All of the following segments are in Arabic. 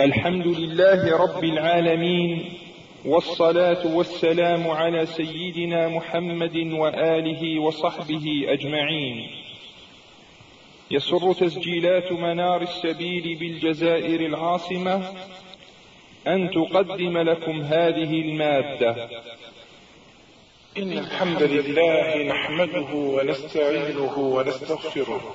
الحمد لله رب العالمين والصلاة والسلام على سيدنا محمد وآله وصحبه أجمعين. يسر تسجيلات منار السبيل بالجزائر العاصمة أن تقدم لكم هذه المادة. إن الحمد لله نحمده ونستعينه ونستغفره.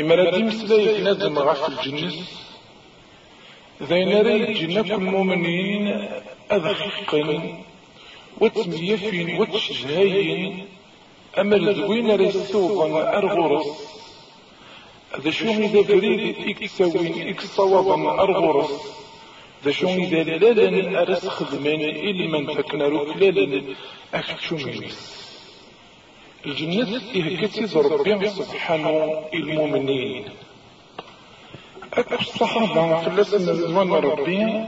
إما ردي مسلايك نادم غف الجنس. ذين ريد جنك المؤمنين أذخقن وتميفين وتشهين. أما الذوين ريسوبا أرغرس. ذا شو إذا فريد إكسوين إكسوابا أرغرس. ذا شو إذا لالن أرس خدمان إلمن تكنا ركلالن أفتشومينيس الجنة إهكتي ربي سبحانه المؤمنين أكو الصحابة في اللسن رضوان ربي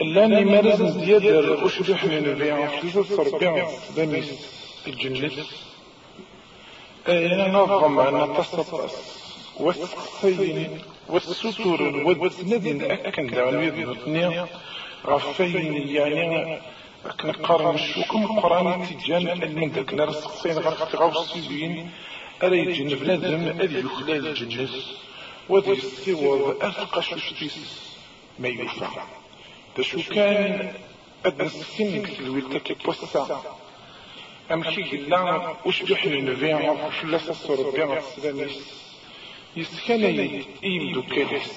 اللاني مارز زيادة أشبح من البيع في لسن ربي دميس الجنة أنا نظم أن تصطص والسقسين والستور والسند أكن دعون يذنطني غفين يعني كنقارن الشوكم قرآن تيجان المندك نار السقسين غرق غاو السيبين أرى يجن بنادم أذي يخلال الجنة وذي السوض أثقى شوشتيس. ما يوفى شو كان أدنى السن الويلتك بوسا. أم كي لا وش بيحني نبيع فلاسة صور بيع السلاميس يسكن يمدو كاليس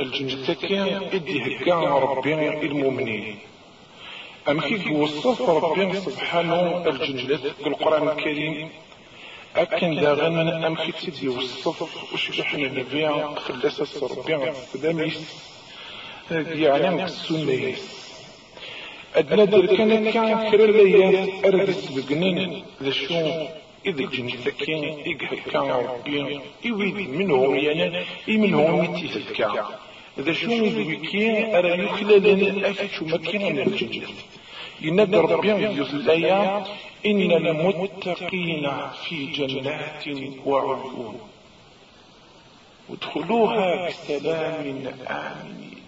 الجنة كان إدي هكا ربي المؤمنين أم كيف وصف ربنا سبحانه الجنة بالقرآن الكريم؟ أكن داغنا أم كيف تدي وصف وشبحنا نبيع خلاسة ربنا سلاميس يعني السنة أدنى در كان كرر ليات أردس بقنين لشو؟ إذا جنة كان إيقه كان ربي إيويد منهم يعني إي منهم يتيهد إذا شو يذكي أرى يخلل أفتش مكان الجنة ينادى ربي يزليا إن المتقين في جنات وعيون. ادخلوها بسلام آمنين.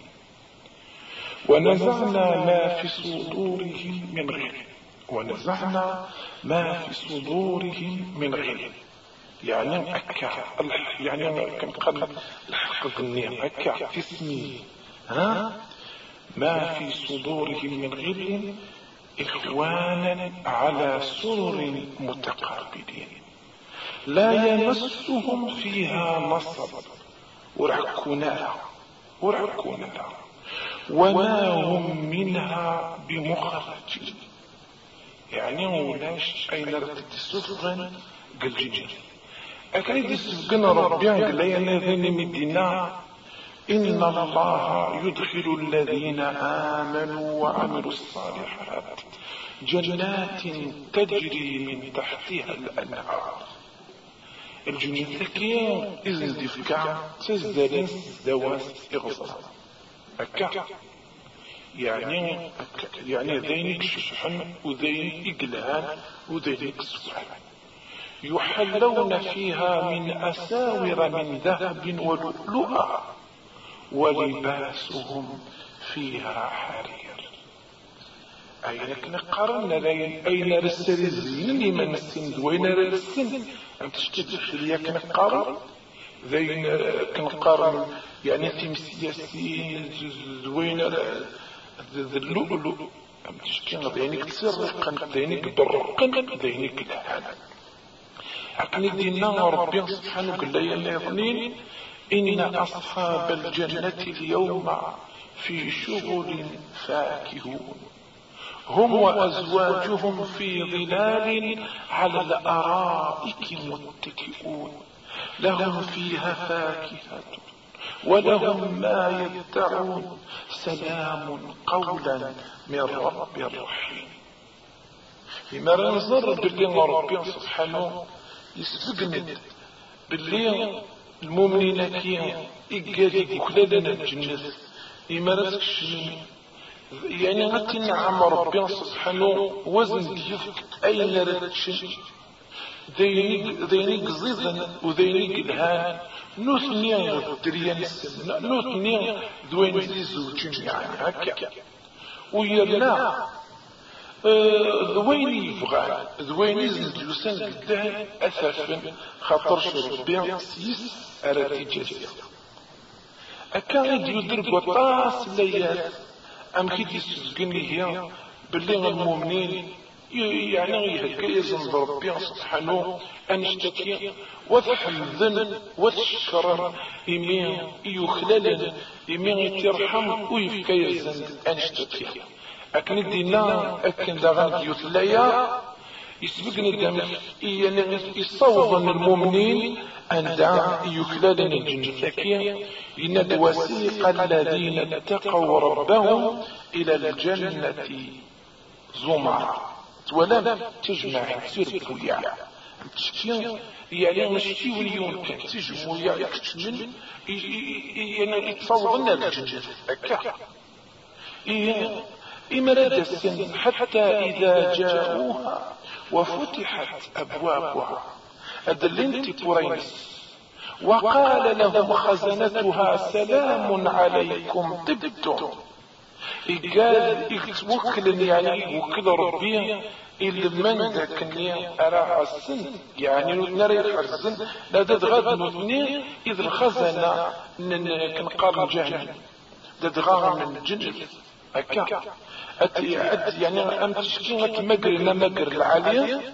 ونزعنا ما في صدورهم من غل. ونزعنا ما في صدورهم من غل. يعني أكا يعني كم قبل الحق النيم أكا تسمي ها؟ ما في صدورهم من غل. إخوانا على سرر متقابلين. لا يمسهم فيها نصب. ورعكونا ورعكونا وما هم منها بمخرجين يعني ولاش أين رتد السفغن قل جيجي أكيد السفغن ربي قال لي أنا ذني مدينة إن الله يدخل الذين آمنوا وعملوا الصالحات جنات تجري من تحتها الأنهار. إذن دفكا تزدلس دواس إغصر أكا يعني أكا يعني ذينك شحن وذينك إقلان وذينك سبحان يحلون فيها من أساور من ذهب ولؤلؤا. ولباسهم فيها حرير. أين نقارن أين رسل الزين لمن السن وين رسل أم تشتد حليا كنقارن ذين كنقارن يعني تيم سياسي زوين اللؤلؤ؟ أم تشتي ذينك تسرقن ذينك برقن ذينك لهان عقني دينا ربي سبحانه قال لي يا إن أصحاب الجنة اليوم في شغل فاكهون. هم وأزواجهم في ظلال على الأرائك متكئون. لهم فيها فاكهة ولهم ما يدعون. سلام قولا من رب رحيم. لما نظر باللي ربي سبحانه يسبقنا باللي المؤمنين كي إقادي بكلادنا الجنة إما راسك يعني غتي نعم ربي سبحانه وزن ديفك أين راتشن ذينيك ذينيك زيزن وذينيك الهان نوثني الدريان السن نوثني ذوين زيزوجين يعني هكا. ويرنا ذوين يبغى ذوين يزن جلسان قدام أثافا خاطر ربي سيس أراتي جاسيا أكا غيد يدرك وطاس ليات أم كي تسزقني هي باللي المؤمنين يعني هكا يزن ربي سبحانه أن اشتكي وتحمذن وتشكر إمي يخلل إمي يترحم ويفكا يزن أن اشتكي. أكن دينا أكن داغن ديوثلايا يسبقني دم يصوض المؤمنين أن دعا يكلل الجن ثكيا إن وسيق الذين اتقوا ربهم إلى الجنة زمر ولم تجمع سير بويا تشكي يعني نشتي وليون كان تجمع يعني يتصوض لنا الجنة هكا إمرد السن حتى إذا جاءوها وفتحت أبوابها. أدلنت كورينس وقال لهم خزنتها سلام عليكم طبتم. قال وكل يعني وكل ربي إلا من ذاكني أرى السن يعني نري السن لا تدغد نثني إذ الخزنة كنقار جهنم تدغى من الجنة هكا يعني أم تشكي مقر مقر العالية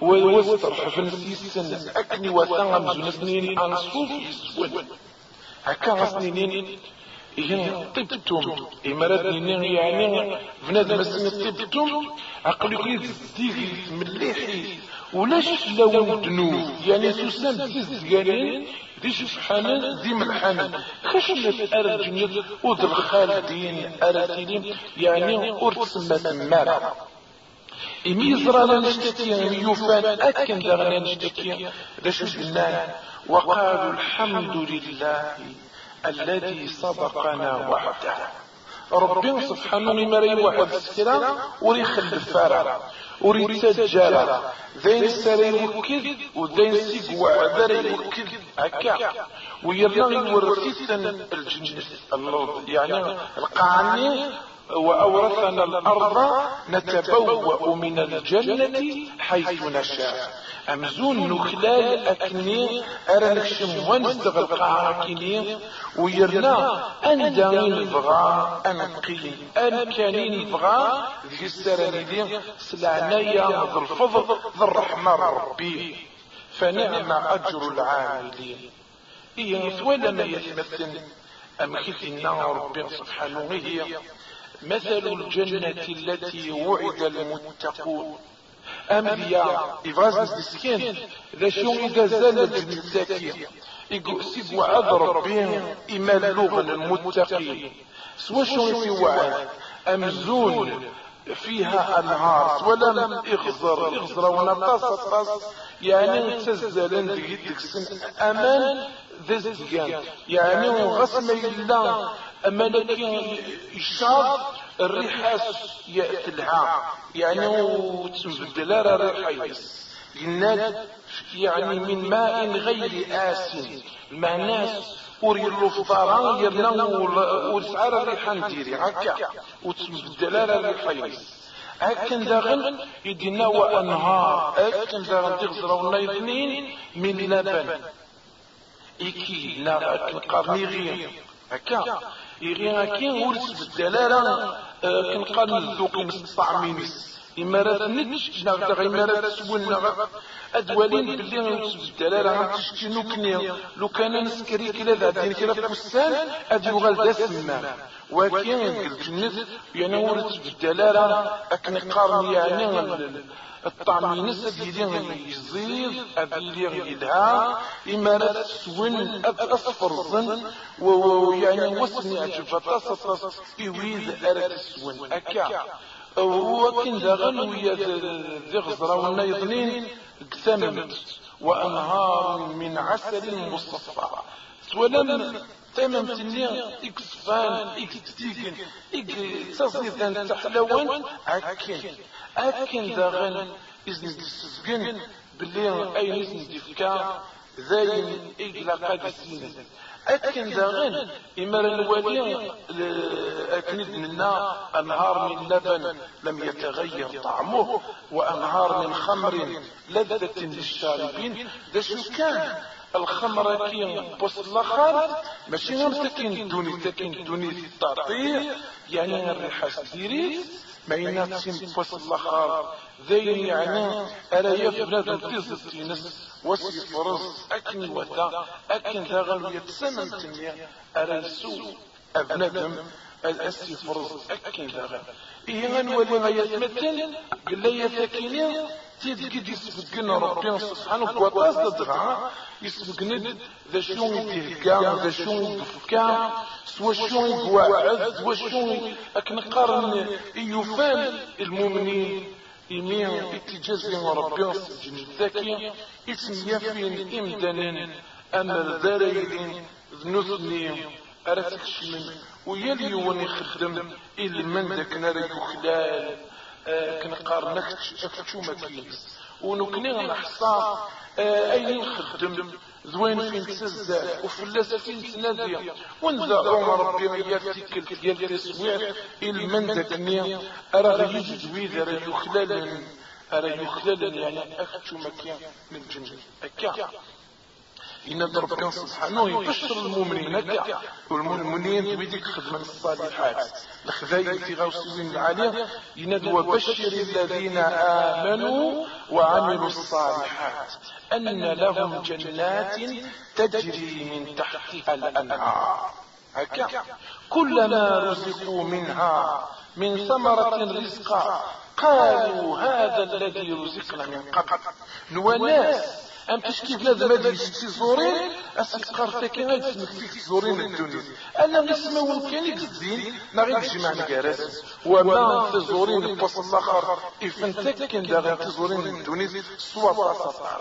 ووستر حفن سيسن أكني وثام زنسنين أنصوف يسون هكا غسنين إيه طبتم إمارات نين يعني بناد مسن طبتم عقلك يزديغي مليحي. ولاش لون دنوب يعني سوسان تزدقانين دي سبحانه دي ملحانة خشلت أرجنيت ود الخالدين أرتيلين يعني أرتسمة مارا. إمي زرانا نشتكي يوفان أكن دغنا نشتكي. لشو قلنا وقالوا الحمد لله الذي سبقنا وحده ربي سبحانه مري واحد السكرة وريخ الفارة وريد تجارة ذين ساري وكذ وذين سيق وعذر وكذ هكا ويرنا ورثيثا الجنة الله يعني القعني وأورثنا الأرض نتبوأ من الجنة حيث نشاء. أمزون نخلال أكني أرى نكشم ونزدغ القاعة كني ويرنا أن داين البغاء أن قيل أن كانين البغاء ذي السراني دي سلعنايا ذو الفضل ذو الرحمة ربي. فنعم أجر العاملين. هي ثولا ما يتمثل أم كيف ربي سبحانه هي مثل الجنة التي وعد المتقون. أنبياء إفراز مسكين ذا شو إذا زالت المساكين يقسد وعد ربهم إما اللغة المتقين سوى شو في وعد أمزون. فيها أنهار ولم إغزر إغزر ونطاس يعني تزال ديك سن أمان ذا يعني غسم الله أمانك الشاب الريحة لها. يعني وتبدل الريحة يناد يعني من ماء غير آسن. المعناس وري الفطارة يرنا وسعر الريحة نديري هكا وتبدل الريحة أكن داغن يدينا وأنهار أكن داغن تغزر اثنين من لبن إكي لا القرني غير هكا يغي هكا ورس بالدلالة كنقال الذوق مستطعمين إمارات نتش نغدا إمارات سولنا أدوالين باللي الدلالة عم تشتي نكني لو كان نسكري كلا ذا دين كلا فستان أدي يغال ذا سمان ولكن الجنة يعني ورد بالدلالة أكن قارن يعني الطعم ينسى ديالي يزيد أبيلي يدها. إمارات سون أصفر ظن ويعني وسني عجبة تصصص يريد أرد سون أكا. هو كن داغن ويا ذي غزرة اكتممت وأنهار من عسل مصفى. ولم تمام تنيا إكسفان اكستيكن اكتصيدان تحلوان عكين عكين داغن إذن تسفقن باللي أي نسن دفكا ذاين إجلا قادسين أكن داغن إما الوالي أكند منا أنهار من لبن لم يتغير طعمه وأنهار من خمر لذة للشاربين. ذا شو كان؟ الخمر كي بوس الآخر ماشي غير تكين دوني تكين دوني تعطيه يعني الريحه سديريت ما يناتسين بوس الآخر ذين يعني ألا يفرد تزد تينس وسي فرز أكن ودا أكن ذا يتسمم تنيا. ألا السوء أبنادم الأسي فرز أكن ذا إيه غنولي غيتمثل قل لي يثكيني تيد قد يسبقنا ربنا سبحانه وتعالى دغا يسبقنا ذا شو يتهكا ذا شو يدفكا سوا شو يقواعد سوا شو أكن قارن يفان المؤمنين. إمين اتجازي ربنا سجن الذكي إسم يفين إمدانا أما الذارين ذنثني أرثك شمن ويلي وني خدم إلي من ذاك نار يخلال كنقار أكتشو مكينس ونكني نحصى أين خدم ذوين فين تسزع وفلاس فين تنادي. عمر ربي يفتك ديال تسويع المن داكني أرى يجد ويذا راه يخلال أرى يخلال يعني أختو مكان من الجنة أكا إن ربنا سبحانه يبشر المؤمنين. هكا والمؤمنين بيديك خدمة الصالحات الخذايا في غوصين العالية ينادوا وبشر الذين آمنوا وعملوا الصالحات. أن لهم جنات تجري من تحتها الأنهار. هكا. كلما رزقوا منها من ثمرة رزقا قالوا هذا الذي رزقنا من قبل. نوناس أم تشكي بلاد مادي يشتي زورين؟ اسكار تاكي غير تسمك فيك زورين الدنيا. أنا نسمو كان يكزين ما غير جمع نكارس وما في زورين البوصل الآخر. افنتك كان دا غير زورين الدنيا سوا باصا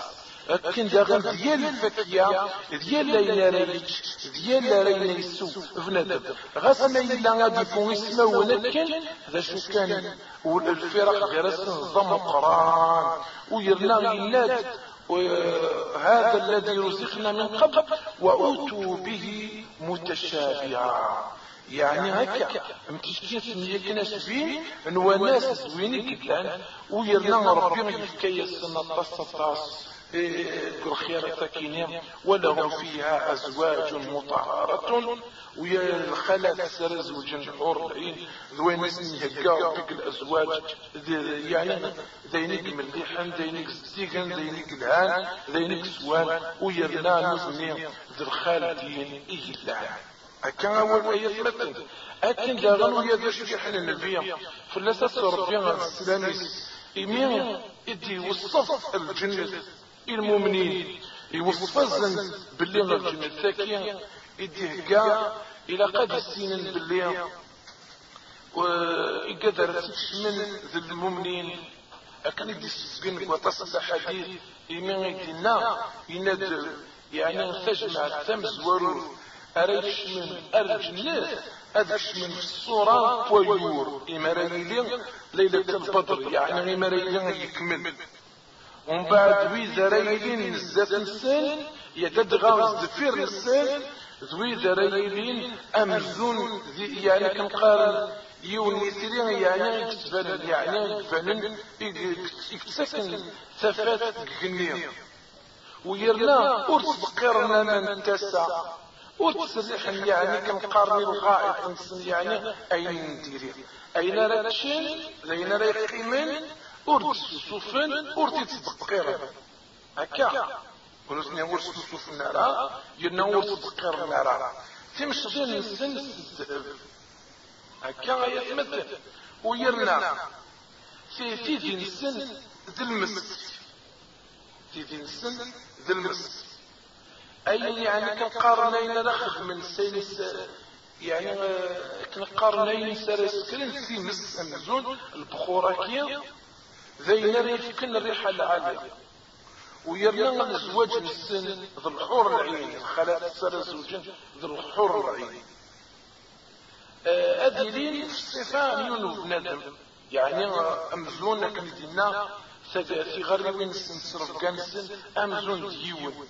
كان داغن ديال الفكية ديال لا ريتش ديال لا رينا يسو بنادم. غاس ما إلا غادي فون يسماو ولكن ذا شو كان والفرق غير نظام قران ويرنا يناد وهذا الذي رزقنا من قبل وأوتوا به متشابعا. يعني هكا متشكين سمية كناس بين نوا ناس زويني كتلان ويرنا ربي يفكي السنة طاس طاس الخير ساكنين ولهم فيها أزواج مطهرة ويا الخلا سر زوج حور العين ذوين هكا بك الأزواج يعني ذينيك مليحا ذينيك ستيغن ذينيك الهان ذينيك سوان ويرنا نزني ذي الخالدين إيه اللعن هكا أول آية مثل أكن داغن ويا ذا شجح النبي. فلسة ربنا السلاميس إمين إدي وصف الجنة المؤمنين. يوصف الزن باللي الجنة الثاكية يديه كاع إلى قد السنين باللي ويقدر من ذي المؤمنين. أكن يدي السجن وتصل حديث يمين يدينا يناد يعني تجمع التمز ورور. أريش من الجنة أدش من الصورة ويور إمارانيلين ليلة البدر يعني إمارانيلين يكمل. ومن بعد وي ذريلين نزات نسان يدد غاز دفير نسان ذوي ذريلين أمزون يعني كنقارن يون يسري يعني يكتفن يعني يكتفن يكتسكن ثفات جنية ويرنا أرس بقرنا من تسع وتسرح يعني كنقارني الغائط يعني أين نديري أين راه تشين أين راه يقيمن ور تسوسوفن ور تتدقير هكا ونسني ور تسوسوف النار يرنا ور تدقير النار تمشي نسن هكا يتمثل ويرنا في نسن ذي المس تيدي نسن ذي المس أي يعني كنقارنين ناخذ من سينس يعني كنقارنين سكرين في مس أمازون البخورة كي ذي ريفكن الريحة العالية ويرنا الزواج السن ذي الحور العين. الخلاء سر الزوجين ذي الحور العين. أدلين في الصفة يونو بنادم. يعني أمزون كنتنا في غير سن صرف كان أمزون ديون.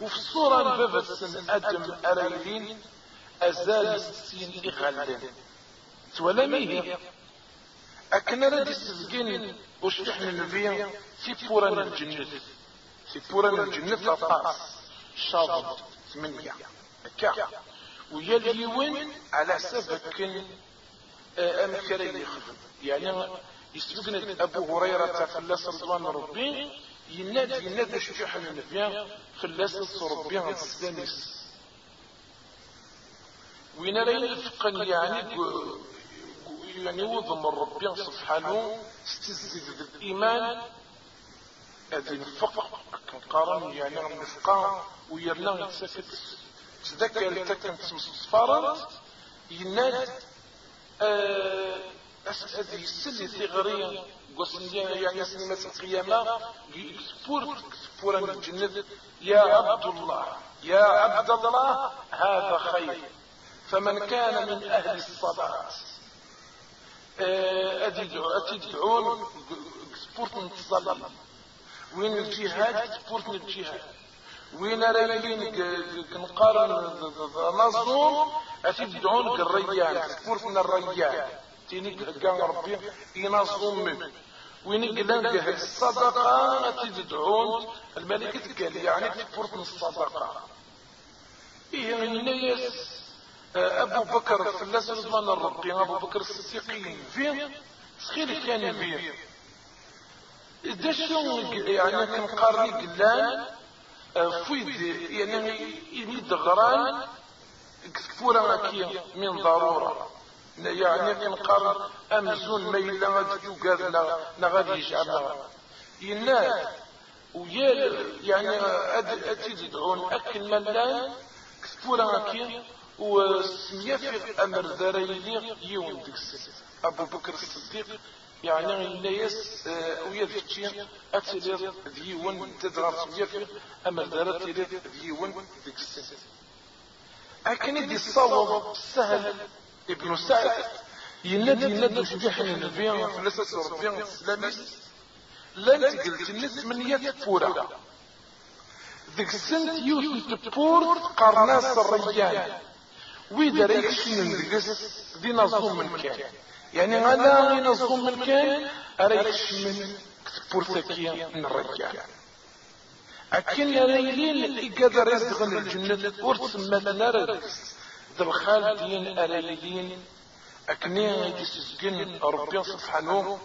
وفي الصورة البابا السن أدم أرايلين أزال السين إغلان تولا ميه أكنا رد السزقين وش إحنا نبيع في بوران الجنة في بوران الجنة أطاس شاطط ثمانية. كا ويلي وين؟ على حساب كن أم كريم يخدم. يعني يسبقنا أبو هريرة فلاس رضوان ربي ينادي ينادي شجاح النبي فلاس ربي. عن السلاميس وين رأي فقن يعني؟ يعني وضم ربي سبحانه استزيد الإيمان. هذه الفقر كنقارن يعني النفقة ويرنا يتسكت تذكر تكن صفارات يناد هذه السلة ثغرية قصنية يعني سنة القيامة سفور سفور الجنة. يا عبد الله يا عبد الله هذا خير. فمن كان من أهل الصلاة. أتدعون سبورت نتصلي وين الجهاد؟ سبورت الجهاد. وين رايلين كنقارن مظلوم أتدعون الريان سبورت الريان. تيني كان ربي ينظم منه وين قلنا به الصدقة؟ تدعون الملكة قال يعني سبورت الصدقة. إيه الناس. أبو بكر في الناس رضوان الربي أبو بكر الصديقين فيه سخير كان فيه دشو يعني كان قارني قلان فويد يعني يمد غران كفورا كي من ضرورة. يعني كان قارن أمزون ميلا غادي قال غادي يجعلنا يناد ويا يعني أدي تدعون أكل ملان كفورا كي وسمية أمر ذريلي يوم دكس أبو بكر الصديق يعني الناس ويا ذكي أتلي ديون تدرى سمية أمر ذريلي ديون دكس أكن دي الصواب سهل ابن سعد ينادي ينادي شبيح النبي فلسة ربي الإسلامي لن تقلت الناس من يتفورا ذيك السنت يوسف تبور قرناس الريان. ويدا ريك شنو ندقس دي نظم من كان يعني أنا نظم من كان من بورتكيا من الرجال أكن ريلين إقادة رزق الجنة ورسم مثلا ذا الخال دين أريلين أكني يدسسقن ربي سبحانه.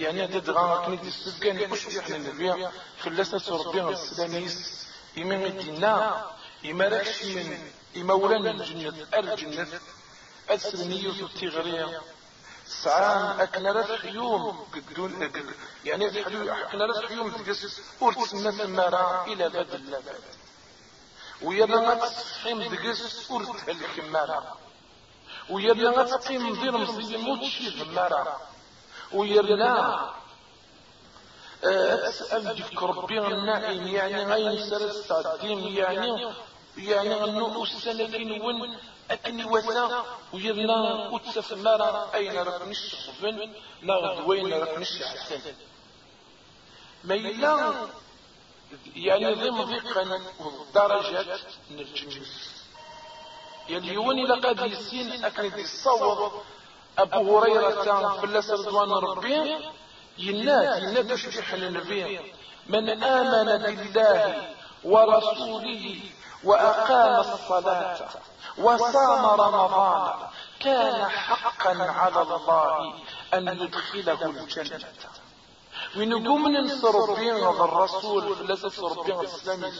يعني تدغى أكني يدسسقن وش يحنا النبي فلسة ربي السلاميس إمام الدينا إما راكش من إمولان الجنة الجنة السلمية التغرية سعان أكنرت حيوم قدون يعني أكنرت حيوم تقص أرتسنا ثمارا إلى بد اللبد ويلا نتفحم دقس أرت الكمارا ويلا نتقيم دير مصيب موتشي ثمارا ويلا أسأل ديك ربي النائم يعني غير سرس تعديم يعني يعني أنه السنة ون أكني وثا ويرنا أتسف مرة أين رقم الصفن نغد وين رقم الشحسن ميلا يعني ضم ضيقا درجات من الجنس يعني يوني لقد يسين أكن الصوت أبو هريرة فلس رضوان ربي يناد يناد شجح النبي. من آمن بالله ورسوله وأقام الصلاة وصام رمضان. كان حقا على الله أن يدخله الجنة. ننصر ربي هذا الرسول فلاسة ربي الإسلامي.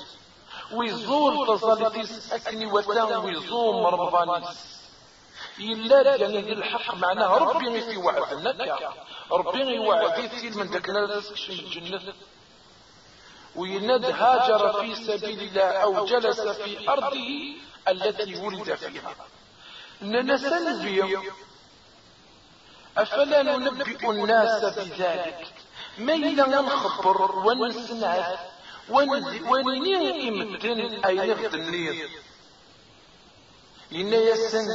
ويزول تظلتيس أكني وثان ويزوم رمضانيس إلا يعني الحق معناه ربي في وعدنا ربي يوعد في من ذاك الناس الجنة ويند هاجر في سبيل الله أو جلس في أرضه التي ولد فيها. إننا سنبي أفلا ننبئ الناس بذلك؟ ما إلا نخبر ونسمع ونني إمدن أي نغد النير؟ لأن يسن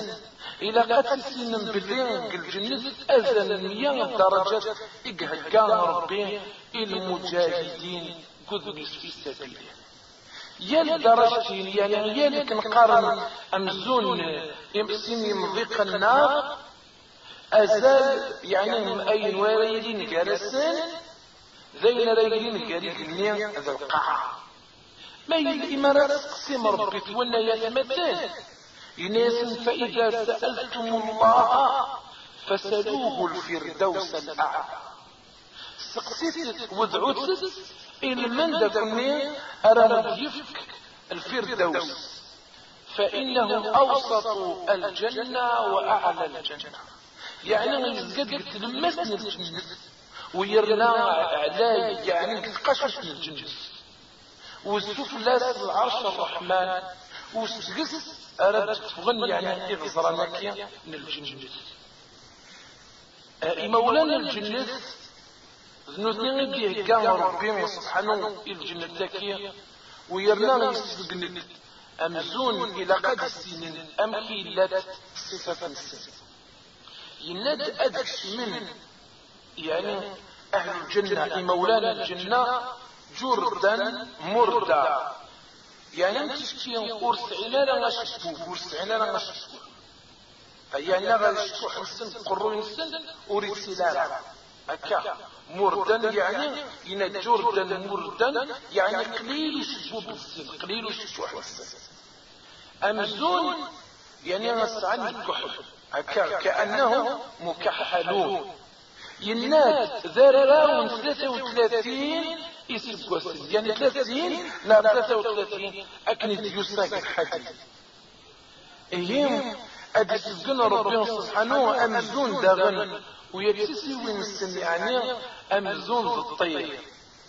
إلى قد سن بلين الجنة أذن مية درجة إقهقان ربي المجاهدين كذنس في سبيله يا درجتين يعني يا لك نقارن أمزون يمسين يمضيق النار. أزال يعني أي ورايدين جالسين ذين رايدين جالسين ذا القاعة ما الإمارات تقسم ربي تولى يثمتين يناس فإذا سألتم الله فسلوه الفردوس الأعلى. سقسيت ودعوت إن من دكني أرى يفك الفردوس. فإنه أوسط الجنة وأعلى الجنة. يعني قد تلمسني الجنة ويرنا علي يعني قشش الجنة والسفلى العرش الرحمن وسجس أردت تفغن يعني إغزرانك من الجنة مولانا الجنة ذنوتني غيديه كان ربي سبحانه الجنة ذكية ويرنا يسجن أمزون إلى قد السنين أم كيلات صفة. السن يناد أدكش من يعني أهل الجنة مولانا الجنة جردا مردا. يعني تشكي قرص عنا لا غشبو قرص عنا لا غشبو يعني لا غشبو حسن قرون السن أريد سلالا هكا مردا يعني إن جردا مردا يعني قليل يشبو بالسن قليل يشبو حسن أمزون يعني نسعى الكحل. هكا كأنه مكحلون. يناد ذراون 33 يسبوسن يعني 30 لا 33 أكنت يساك الحديث إيهم أدي سبقنا ربنا سبحانه أمزون داغن. ويتسي وين السن يعني أمزون الطير.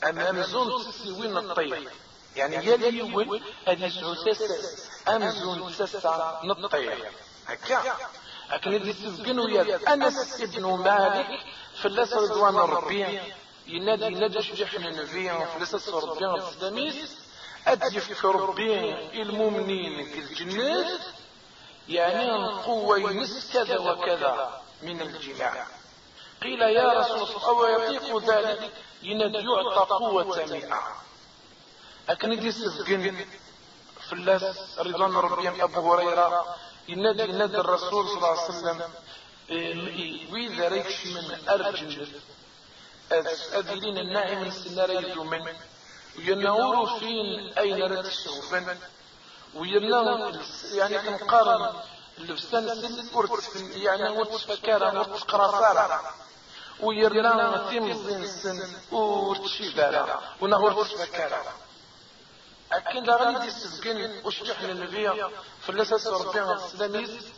أم أمزون تسي وين الطير. يعني يلي وين أدي سعوسس أمزون تسع نطير هكا. لكن اللي سبقنا ويا أنس ابن مالك فلاس رضوان ربي ينادي ينادي شجحنا نبي فلاس ربي أدي في ربي المؤمنين الجنات يعني قوة يمس كذا وكذا من الجماع. قيل يا رسول الله أو يطيق ذلك؟ ينادي يعطى قوة مئة. لكن دي سبقن فلاس رضوان ربي أبو هريرة. ينادي ينادي الرسول صلى الله عليه وسلم وإذا ريكش من أرجل أذلين الناعم السنة ريدو من وينور فين أين رد الشوفن ويرنا يعني كنقارن اللبسان السن ورت يعني ورت فكارة ورت قراصارة ويرنا تيمزين السن ورت شيبارة ونهورت فكارة أكن لا غادي تسبقين وشجح للنبي في الأساس ربي السلاميز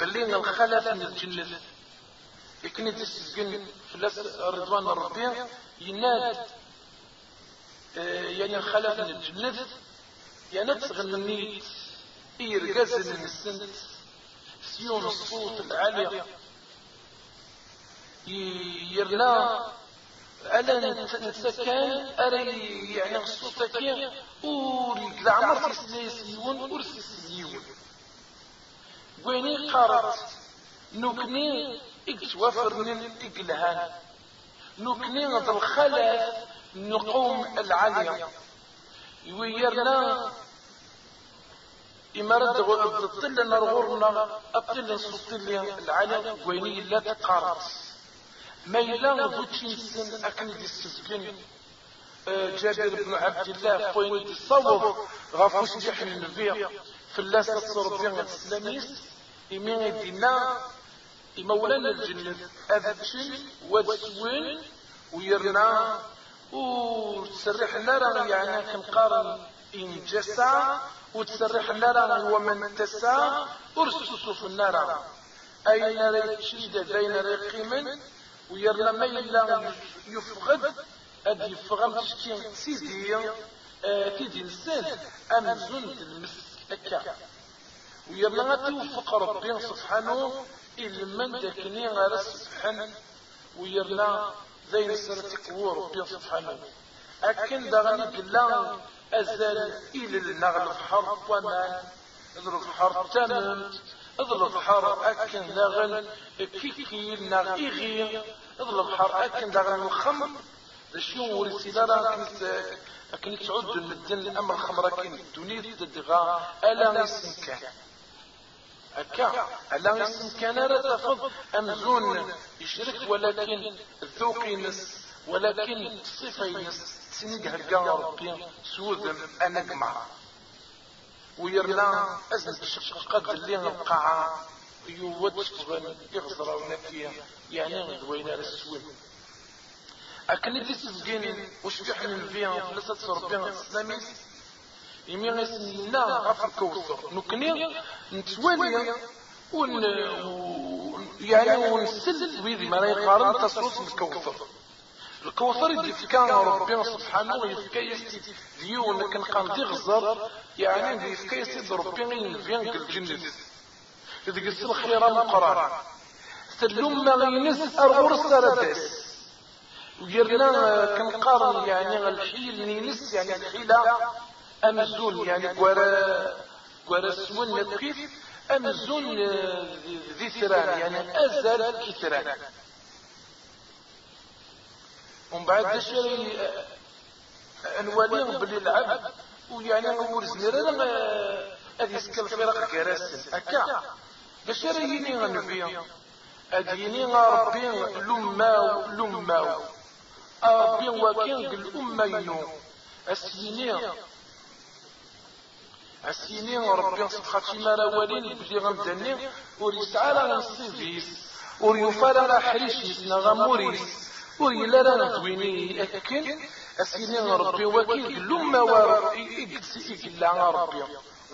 باللي الخلف من الجنة يكن تسبقين في الأساس رضوان ربي يناد يعني الخلف من الجنة يعني تغنيت إيرقاز من السنت سيون الصوت العالي يرنا أنا نتسكن أري يعني الصوت كي أوري كذا عمر تسليسيون أرسي سليون ويني قارت؟ نكني إكتوافرني إقلهان نكني غد الخلف نقوم العالية. ويرنا إمارة الطل نرغورنا الطل نصطل العالم ويني لا تقارت. ما إلا ذوتشي سن أكن دي جابر بن عبد الله فوين دي صوب غافوش جيح النبي في الله ستصر بيان الإسلاميس إمين دينا إمولانا الجنة أذتشي ودسوين ويرنا وتسرح لنا يعني كنقارن إن جسا وتسرح لنا هو من تسا ورسوس في النار أين ريتشيد بين رقيم ويرنا ما إلا يفقد أد يفغم تشكين سيدي تيدي السن أم زند المسك أكا ويرنا توفق ربي سبحانه إلا من داكني غير سبحانه ويرنا ذين سرتك هو ربي سبحانه. أكن دغني قلا أزال إلى النغل البحر وما البحر تممت البحر أكن دغن كيكي النغ إغي البحر أكن دغن الخمر شنو ورسالة كنت كنت تعود المدن الأمر الخمر كن الدنيا تدغى ألا يسنكا هكا ألا يسنكا لا تفض أمزون يشرك ولكن الذوق ينس. ولكن الصفة ينس. سنيق هكا ربي سوذم أنجمع ويرنا أزل قد اللي نقع يود فغن يغزر ونكيا يعني غدوين على السوين أكن تسزقين بيحن فيها فلسة ربنا الإسلامي يمي غيسنا غف الكوثر نكني نتوالي ون يعني ونسل ويدي. ما يقارن تصوص الكوثر الكوثر يدفكا ربنا سبحانه ويفكا يستي ديو انك نقام دي غزر يعني يفكا يستي ربنا ينفيان الجنة. قلت الخيرة مقران سلم ما غينس أرغرس ردس وجرنا كنقارن يعني الحيل نينس يعني الحيلة. أمزون يعني قوارا قوارا سون نتخيف أمزون ذي ثران يعني أزل كثران ومن بعد شيء الولي باللي العب ويعني أمور زميرة هذه سكال فرق كراسن هكا باش يريني غنبيا. أديني ربي لماو لماو ربي وكين الأمة ينو السيني السيني ربي سبحانه مالا ولين بلي غمدني وريسعى لنا الصيفيس وريوفالا لا حريشيس ويلا لا ندويني أكن السيني ربي وكين الأمة وإقلا ربي.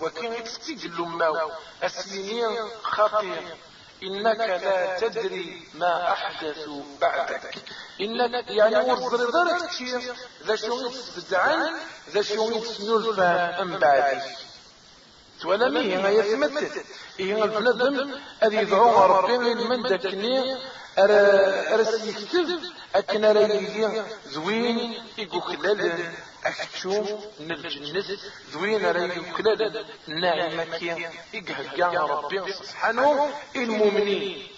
وكين يتسكي الأمة السيني خطير. إنك لا تدري ما أحدث بعدك. إنك يعني ورزر دارك كتير ذا شو يتبدعن ذا شو يتسنولفا أم بعدي. تولا هي ما يثمت هي البنادم اللي يدعو ربي من داكني أرس يكتب أكن رأيه زوين يقوكلل أكتشوف من الجنة زوين رأيه كلل نعمة يقهقا ربي سبحانه المؤمنين.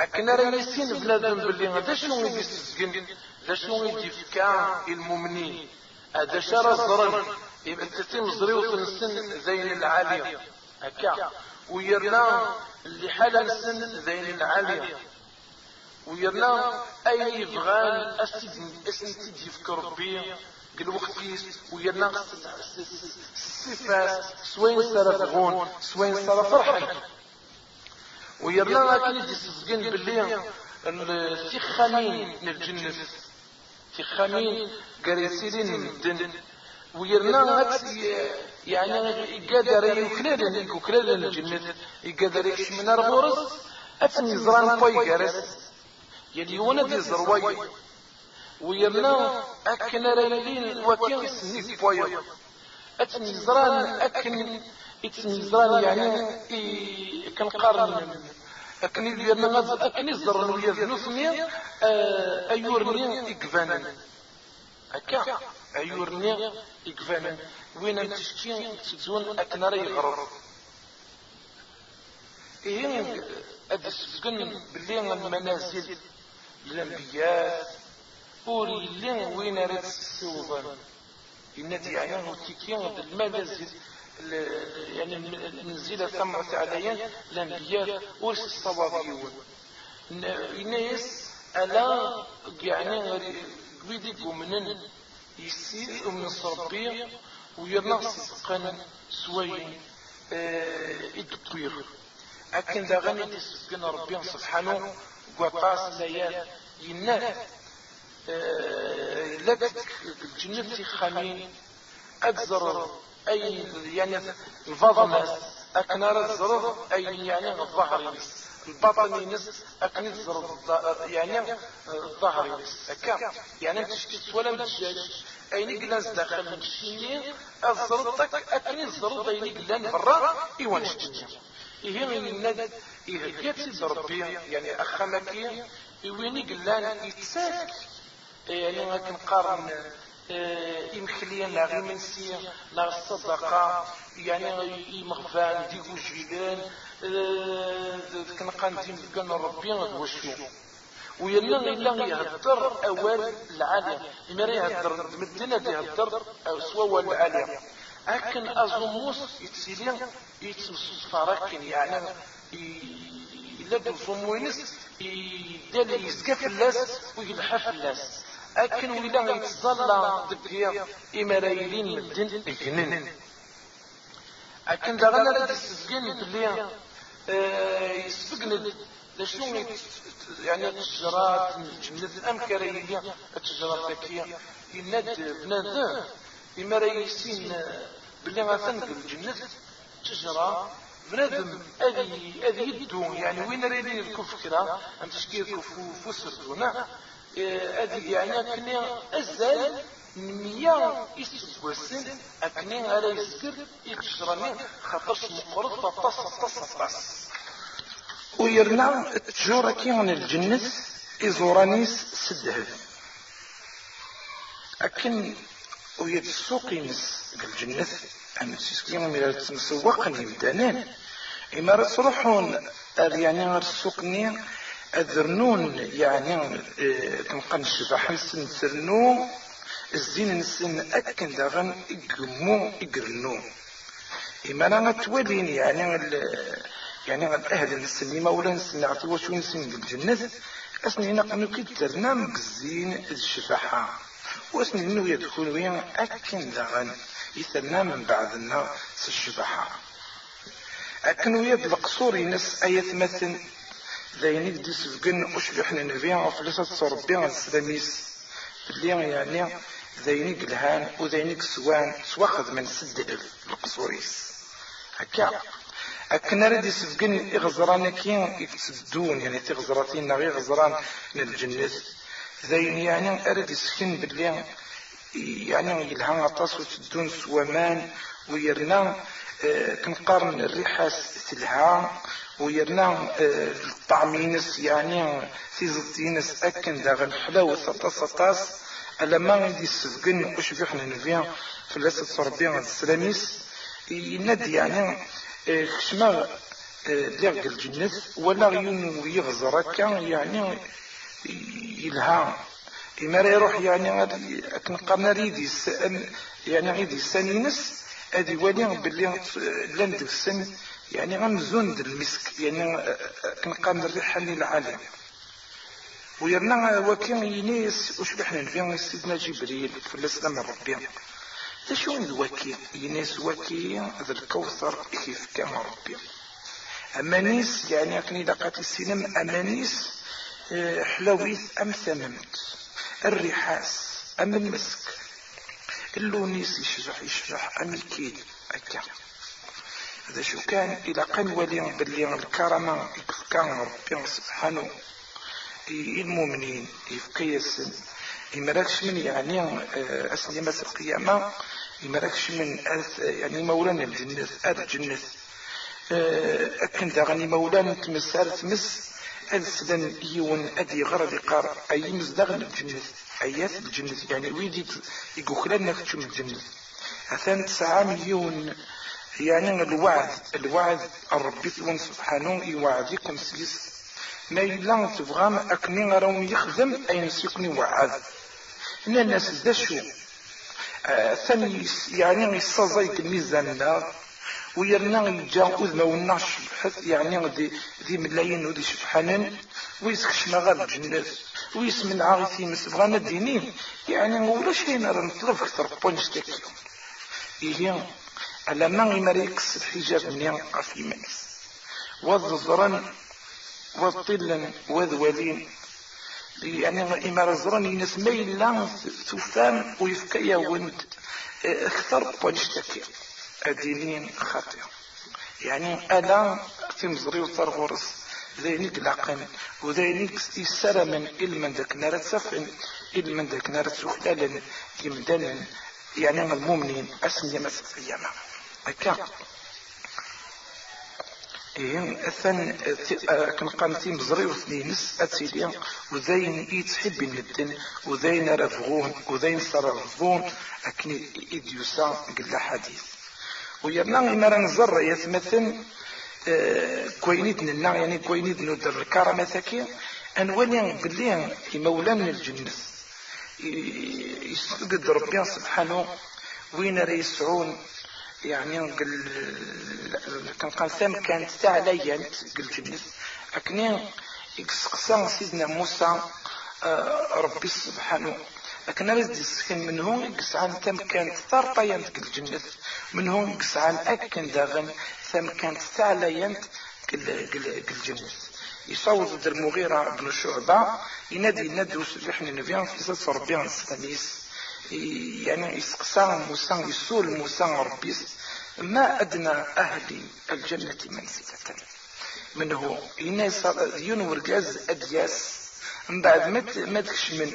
أكن رأيه سين بنادم باللي هذا شنو يستسقن ذا شنو يدفكا المؤمنين؟ هذا شرى زرن يبقى تتم زريوط السن زين العالية. هكا ويرنا اللي حالا السن زين العالية. ويرنا أي يبغان أسن تجيفك ربي قل وقتيس ويرنا الصفات سوين سر غون سوين سر فرحا ويرنا لكن يجي سزقين باللي من الجنة ثخانين قريسين من الدن ويرنا يعني يقدر يكلل يكلل الجنة يقدر يكشمن الغرس أتني زران طوي قرس. يلي يونا دي زروي. ويرنا أكن ريلين وكين سنيف بوي أتني زران أكن إتني زران يعني كنقارن أكن غزل أكن يزرن ويزنوثني أيورني إقفانا هكا أيورني إقفانا وين تشتين تزون أكن ري غرر إيه أدسكن بلين المنازل الأنبياء أوري لين وين رد السوبان النادي يعني تيكين المنازل يعني منزلة ثمرة عليا الأنبياء ورس الصوابيون الناس ألا يعني ويدي منن يسير من الصربية وينص قن سوي التطوير أكن دا غني تسكن ربي سبحانه وقاس ليال ينال آه، لك الجنة خامين أكزر أي يعني الفضنس أكنار الزرر أي يعني الظهر البطن ينس أكن الزرر يعني الظهر ينس أكا. يعني تشكيت ولا متشاش أين قلان داخل المشيني الزرطك أكن الزرط أين قلان برا. إيوان شتنيا إيه الند إيه قيت ربي يعني أخمكي إيواني قلان يتساك يعني لكن قارن إمخليا لا غير منسية لا الصدقة يعني إمغفان ديكو جيلان كنقان ديم كان ربي وشو ويلا إلا يهدر أول العالم إما يهدر مدينة يهدر سوا العالم أكن أزموس يتسيلي يتمسوس فراكن يعني إلا دو زموينس يدالي يزقف اللاس ويلحف اللاس. أكن ولا يتظلى دبيا إمرايلين مدن إجنن أكن دغنا لا تسجن بلي يسبقن لشنو يعني التجارات الجنة أمكرية التجارات ذكية يند بنادم. إمرايسين بلي غاثن الجنة تجرى بنادم أذي أذي يدو يعني وين ريدين الكفكرة؟ أم تشكيل كفو فسردونا ادي يعني اكني أزال مية يسوسن اكني على يسكر يكشرني خاطرش مقرض فطس فطس فطس ويرنا تجورة كيان الجنة إزورانيس سدهل أكن ويد السوق ينس الجنة. أم سيسكيما ميلا تمسوقا يمدانان إما رسروحون يعني السوق نيا أذرنون يعني تنقن الشبح نسن سرنو الزين نسن أكن داغن إقمو إقرنو. إما أنا توالين يعني يعني الأهل نسن مولا نسن نعطي وشو نسن بالجنة؟ أسني نقنو كترنا مقزين الشفحة وأسني إنه يدخل وين؟ أكن داغن يثنى من بعدنا الشبحة أكن يد القصور ينس أي مثل ذاين يدي سفقن أشبح نبيع وفلسة صربيع السلاميس. اللي يعني ذاين قلهان وذاين سوان سواخذ من سد القصوريس هكا. أكن رد يسفقن إغزران كين يتسدون يعني تغزراتين نغي غزران للجنة ذاين يعني أرد يسكن باللي يعني يلهان عطاس وتدون سوامان ويرنا آه كنقارن الريحاس تلها ويرنا الطعمينس يعني تيزطينس أكن داغن حلاوة سطاس سطاس ألا ما غادي يسفقن نبيع في اللاسة الصربية السلاميس. ينادي يعني خشما لغق الجنة ولا غيون يغزر كان يعني يلها. إما يروح يعني أكن قرنا ريدي يعني غيدي السنينس أدي ولي باللي لندك السن يعني غمزون المسك. يعني كنقام الريحة للعالم ويرنا وكان ينيس وش بحنا نفين سيدنا جبريل في الاسلام ربي. ذا شو الوكي؟ ينيس وكي ذا الكوثر كيف كان ربي. أما نيس يعني كني لقات السينم أما حلاويث أم ثممت الريحاس أم المسك؟ اللونيس يشجح يشجح أم الكيد أكا. هذا شو كان؟ إلى قن ولي باللي الكرامة كان ربي سبحانه. المؤمنين يفكيسن يمركش من يعني أسني مس القيامة يمركش من يعني مولانا الجنة أر الجنة. أكن داغني مولانا تمس تمس. ألسلن يون أدي غرض قار أي مزدغن الجنة أيات الجنة يعني ويدي يقول لنا كتشم الجنة أثان تسعة مليون يعني الوعد الوعد الرب سبحانه يوعدكم سيس. ما إلا تبغى أكني راهم يخدم أي نسيكني وعد. إن الناس شو آه ثاني يعني يستزيد الميزان ويرنا يجا أذنا والناش يعني دي, دي ملايين ودي سبحانه ويسكش مغال الجنة ويسمن عاغتي مسبغانا الدينين يعني ولا شيء نرى نطلب أكثر بونش تاكيو إيه على ما يمريكس الحجاب من في منس وضزرا وطلا وذولين يعني إمارة زران ينس ميلا ثفام ويفكا وند أكثر بونشتكي أدينين خاطئة يعني ألا تمزري وترغرس ذينيك لقن وذينيك يسرى من إلمن ذاك نار تسفن إلمن ذاك نار تسخلالا يمدن يعني المؤمنين أسمي مسف أياما هكا إيه أثن كنقام تيم بزري وثنينس أتسيدي وذين يتحب ندن وذين رفغون وذين صرفون أكني إديوسا قل حديث. ويرنا إمارا نزر يثمثن كوينيد ننا يعني كوينيد ندر الكرامة ثكي أنولي بلي مولان الجنة يسجد ربي سبحانه وين ريسعون يعني قل كان قال ثم كانت تعالى قل جنس يقصقصا سيدنا موسى ربي سبحانه. لكن رزد يسكن منهم يقسعان ثم كانت ثارطيان قل جنس منهم يقسعان أكن داغن ثم كانت تعالى قل جنس يصوت المغيرة بن شعبة ينادي ينادي وسبحنا النبي في قصص ربي السلاميس يعني يسقسى موسى يسول موسى ربي. ما أدنى أهل الجنة منزلة منه يناس ينور جاز أدياس. من بعد ما تكش من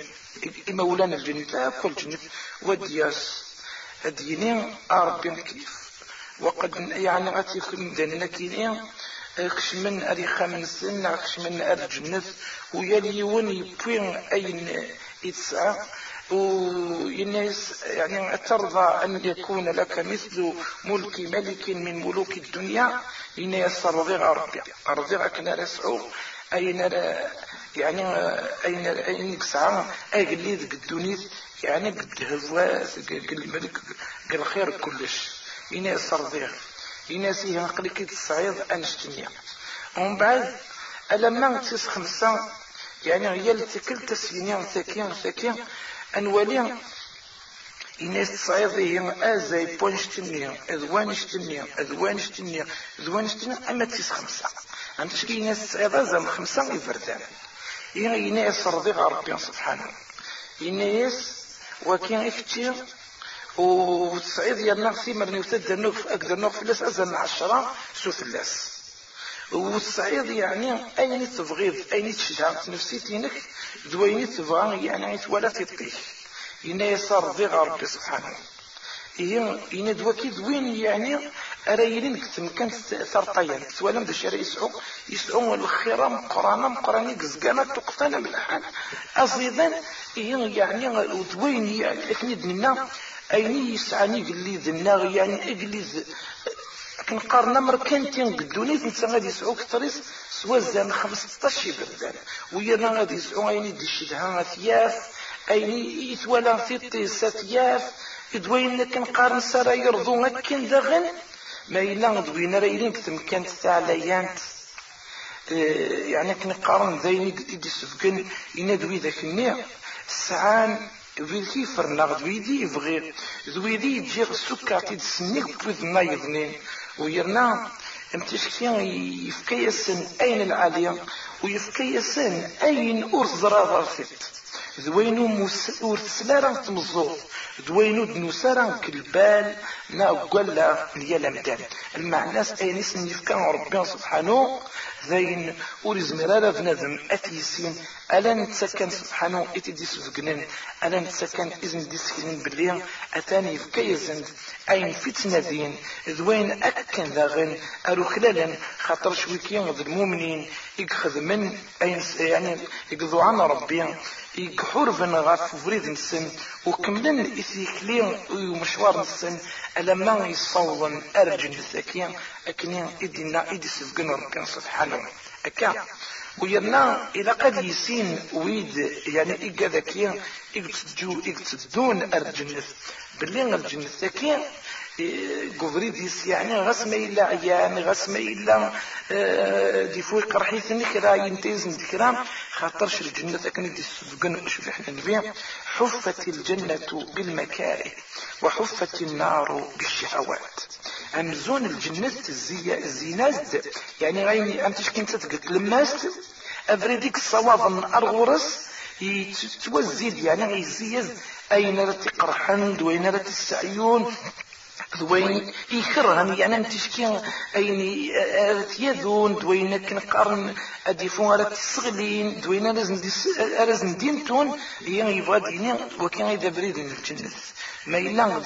مولانا الجنة كل جنة. ودياس أديني ربي كيف وقد يعني غاتي كل داننا كيني كش من أريخا من سن كش من الجنة ويلي ون يبوين أين يتسعى. والناس يعني ترضى أن يكون لك مثل ملك ملك من ملوك الدنيا. الناس رضيع ربي. رضيع كنا رسعو أين يعني أين أين كسعة أي اللي ذك الدنيا يعني قد هواس قال الملك قال خير كلش. الناس رضيع الناس ينقلك الصعيد أنشتنيا ومن بعد ألما تس خمسة يعني هي التكل تسينيا ثكيا ثكيا أنوالي الناس تصعيدهم أزاي بونشتنيا أذوانشتنيا أذوانشتنيا أذوانشتنيا أما تيس خمسة. أنت شكي ناس تصعيد أزام خمسة يفردان ناس رضيغ ربي سبحانه. الناس وكان افتير وتصعيد يرنا في مرني وتد نوف أقدر نوف فلس أزن عشرة سو فلس والصعيد يعني أين تبغيض أين تشجع نفسيتينك دويني تبغى يعني ولا تطيح يسار ذي ربي سبحانه. هي إنا دوكي دوين يعني أرايلين كتم كانت ثرطيان سوالا دا شارع يسعو يسعو الخيرة مقرانا مقراني قزقانا تقفانا بالحال. أصيدا هي يعني دوين يعني أكني دنيا أين يسعني قلي ذنا يعني قلي كنقارن مركنتين قدوني نتا غادي يسعو كتريس سوا زان 15 بردان ويانا غادي يسعو اين دي شدها ثياف اين يتوالا في طيسة ثياف دوين كنقارن سارا يرضو هكين داغن ما إلا دوين رايلين كتمكانت تاع ليانت يعني كنقارن ذاين يدي سفكن إنا دوي ذاك النيع سعان ذويدي فرنا ذويدي يبغي ذويدي يجي السكر تيدسنيك بوذنا يظنين ويرنا امتشكي يفكيسن أين العالية ذوينو موس ورتسلارا تمزوط ذوينو دنوسارا كالبال نا قلا ديال مدان المعناس اين اسم يفكا ربي سبحانه. ذاين ورزمر على بنادم أتيسين. ألا نتسكن سبحانه اتدي سفقنن ألا نتسكن إذن دي سكنن باللي أتاني فكيزن أين فتنة دين. ذوين أكن ذاغن. أرو خلالا خاطر شويكي المؤمنين يخذ من اين يعني يقضوا عن ربي يقحور بن غاف فريد السن وكملن إثيكلين ومشوار السن ألما يصوضن أرجن الثكيان أكنين إدنا إدي سفقن ربنا سبحانه. أكا ويرنا إلى قد يسين ويد يعني إيقا ذكيا إيقتدون إيقتدون أرجن باللي أرجن الثكيان قفريديس يعني غسمة إلا عيان غسمة إلا دي فوق قرحيث نكرا ينتيز نكرا خاطرش الجنة أكن دي سبقن شوف إحنا نبيع. حفت الجنة بالمكاره وحفت النار بالشهوات. أمزون الجنة الزي الزيناز يعني غيني أنت شكين تتقت لماست أفريديك الصواب أرغورس يتوزيد يعني يزيز أين راه تقرحن دوين راه تسعيون؟ دوين يكرهن يعني تشكي أين يذون دوين كنقارن أديفون على تسغلين دوين لازم دينتون هي يبغى ديني وكان إذا بريد الجنة ما إلا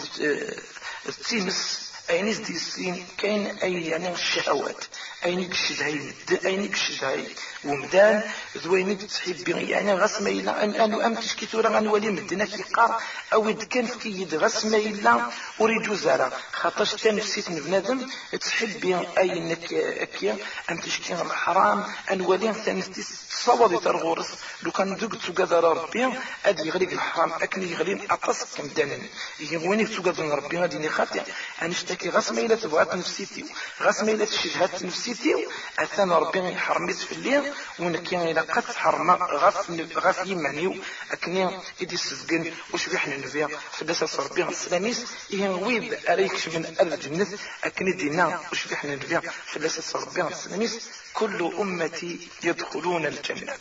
تيمس أين ديسين كاين أين يعني الشهوات أين كشد هاي أين كشد هاي ومدان ذويني تحب يعني غاس ما إلا أن أنا أم تشكي ثورة غنولي مدنا كيقار أو إذا كان في يد غاس ما إلا أريد زارة خاطرش تنفسيت بنادم تحب أي نك أكيا أم تشكي الحرام. أنولي تنفسيت تصوضي ترغورس. لو كان دوك تقدر ربي أدي يغلق الحرام. أكني يغلي أطس كم دانن يغويني تقدر ربي؟ غادي نخاطي أنا اشتكي غاس ما إلا تبغات نفسيتي. غاس ما إلا تشجهات نفسيتي. أثنى ربي يحرميت في الليل. ونكين إلى قد حرم غف غف يمانيو أكني إدي سفقن وش بيحنا نبيع فداسة صربي السلاميس إيه ويد أريكش من الجنة أكني دينا وش بيحنا نبيع فداسة صربي السلاميس كل أمتي يدخلون الجنة.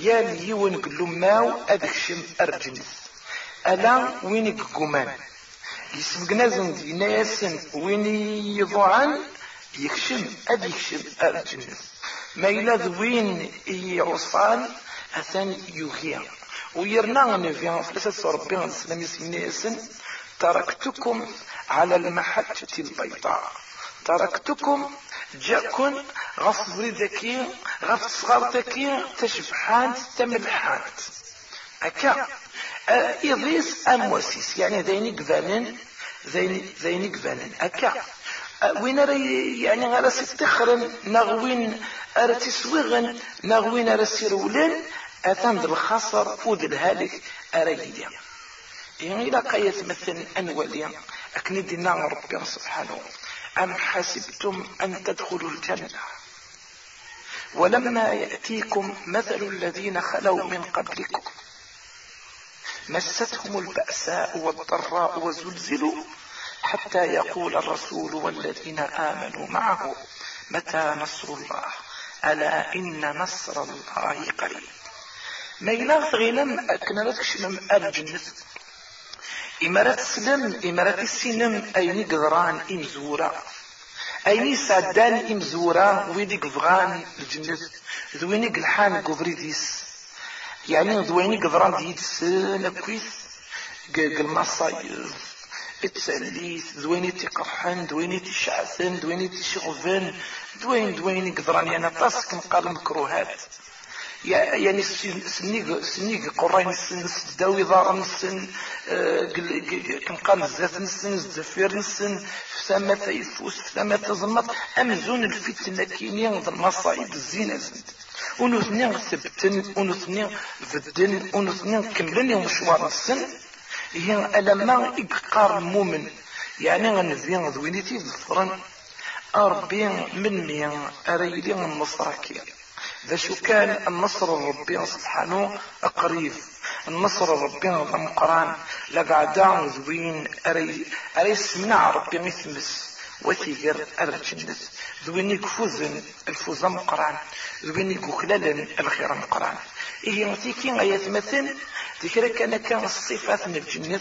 يا لي ونقلو ماو أدخشم أرجنس ألا وينك قمان يسبقنا زندي ناسن ويني يضعن؟ يكشم أدي يكشم أرجنس ما إلا ذوين يعصان أثان يوهيا ويرنا نفيا فلسة ربي السلام يسن تركتكم على المحجة البيضاء. تركتكم جاكن غف ذكي غف صغرتكي تشبحان تملحان أكا. إضيس أموسيس. يعني ذيني قفالن ذيني قفالن أكا. وين يعني غير ستخرن نغوين تسويغن نغوين أرى سيرولن أتان الخصر فود الهالك أرى يدي يعني قية مثل أنولي أكني دينا ربي سبحانه أم حسبتم أن تدخلوا الجنة؟ ولما يأتيكم مثل الذين خلوا من قبلكم مستهم البأساء والضراء وزلزلوا حتى يقول الرسول والذين آمنوا معه متى نصر الله؟ ألا إن نصر الله قريب. ما إلا غينم أكنا شنم الجنة إمارات سلم إمارات السينم أين قدران إمزورا أين سعدان إمزورا ويدي قفغان الجنة ذويني قلحان قفريديس يعني ذويني قدران ديدس نكويس. قل التسليث دويني تقرحن دويني تشعثن دويني تشغفن دوين دويني قدراني أنا طاس كنقال مكروهات. يعني سنيق سنيق قرين السن داوي ضار السن آه، كنقال الزات السن الزفير السن فسامة يفوس فسامة تزمط. أمزون الفتنة كينيا المصايب الزينة زند ونثنين ثبتن ونثنين فدن ونثنين كملن مشوار السن هي ألما إقار مؤمن. يعني غنزين ذوينيتي ظفرا أربعين من مية أريدين النصر كي ذا شو كان النصر ربي سبحانه قريب النصر ربي مقران لقعدا ذوين أري أري سمنع ربي مثمس. وثيقر أرجنس ذويني كفوزن الفوز مقران. ذويني كخلال الخير مقران. إيه نتيكي آيات مثل؟ ذكر كان كان الصفات من الجنة.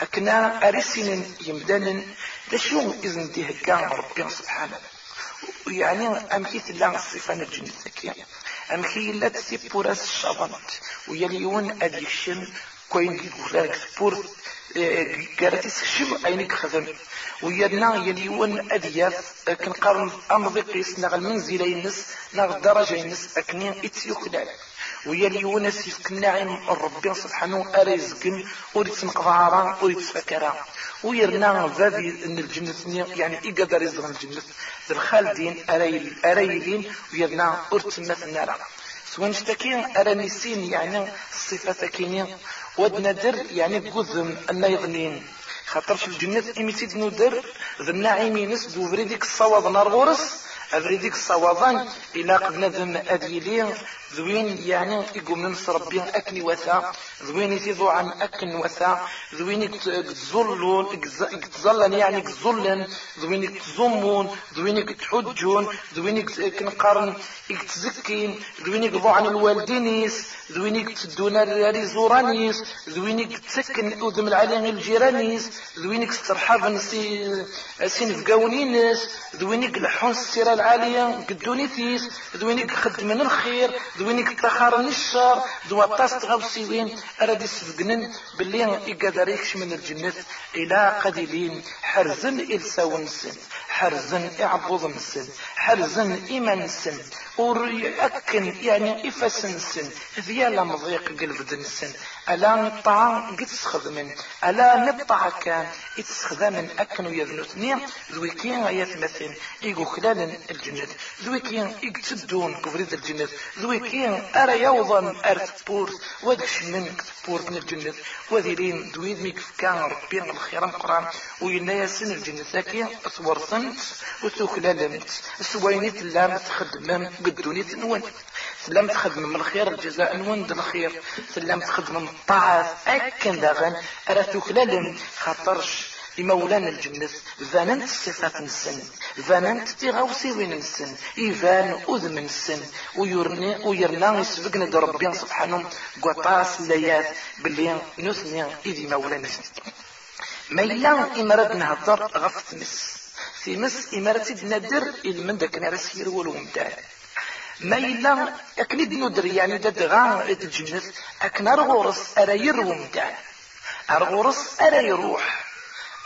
أكنا أرسن يمدن لشو إذن دي هكا ربي سبحانه. يعني أمكيت الله الصفة من الجنة. كي أمكي لا تسيبوراس الشبنت ويليون أديشن كوين يقول بور قالت سكشم أينك خدم ويدنا يليون أدياف كنقارن أمضي قيس نغ المنزلين نس نغ الدرجة نس أكنين إتيوكلال ويليون سيفك النعيم ربي سبحانه أريزكن أريد سنقضارا أريد سفكرا ويرنا ذابي إن الجنة يعني إقدر يزغن الجنة. الخالدين أريلين ويرنا أرتمت النار. اشتكين أرانيسين يعني الصفة كينين ودنا در يعني قذم النايضنين خاطر في الجنة إميتيد ندر ذا النعيمين نس دوفري ديك الصواب نار غورس أبريديك الصوابان إلا ندم أديلي ذوين يعني يقوم من ربي أكني وثا ذوين يتيضو عن أكن وثا ذوين يتزلون يتزلن يعني يتزلن ذوين يتزمون ذوين يتحجون ذوين يتنقرن يتزكين ذوين يقضوا عن الوالدينيس ذوين يتدون الريزورانيس ذوين يتسكن أذم العليم الجيرانيس ذوين يسترحب سين فقاونينس ذوين يقلحون السيرة العالية قدونيتيس ذوين يخدمن الخير دوينيك تخارن الشر دو طاس تغوسيوين أراد يسفقنن باللي يقدر من الجنة إلى قديلين حرزن إلساون السن حرزن إعبوض السن حرزن إيمان السن أكن يعني إفسن السن ذيالا مضيق قلب السن ألا نطعا قد تخدمن ألا نطع كان يتسخدمن أكن ويذنوتني ذويكين آيات مثل إيقو خلال الجنة ذويكين إيقتدون كفريد الجنة ذويكين أرى يوضا أرت بورت. ودكش من بورت من الجنة وذيلين دويد ميك كان ربي الخير القرآن. وينا يسن الجنة ذاكي أصورصنت وتوكلالمت سوينيت اللام تخدمم قدونيت نون سلام تخدم من الخير الجزاء نون الخير. سلام تخدم من الطاعة. أكن داغن. أرى توكلالم خاطرش. لمولانا الجنة فاننت الصفات السن فاننت تغوصي وين السن إيفان أذم السن ويرني ويرنا يسبقنا ربي سبحانه. قطاس ليات باللي نسني إذي مولانا. ما إلا إمارات نهضر غف تمس في مس إمارات ندر من داك نارس يرولو مدار. ما إلا أكني ندر يعني ددغا الجنة أكنا رغورس أرا يرو مدار أرغورس أرا يروح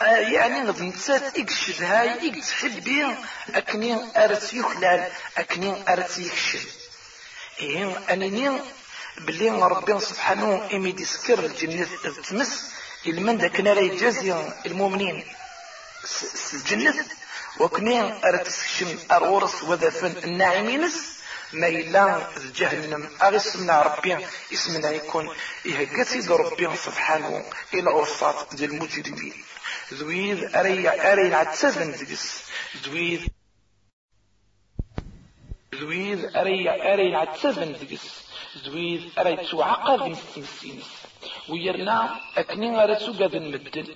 يعني نتسات إكشد هاي إكتحبي أكني أرت يخلال أكني أرت يكشد إيه أنني بلي ربي سبحانه إمي ديسكر الجنة تمس إلمن ذاك نرى يجازي المؤمنين. الجنة وكني أرت سكشم أرورس وذفن الناعمينس. ما إلا جهنم أغسمنا ربي. إسمنا يكون إهجتي ربي سبحانه. إلى أرصات ديال المجرمين زويد أري أري العتسفن دقس زويد زويد أري أري العتسفن دقس زويد أري توعقد نستمسينس ويرنا أكني غرسو قد المدن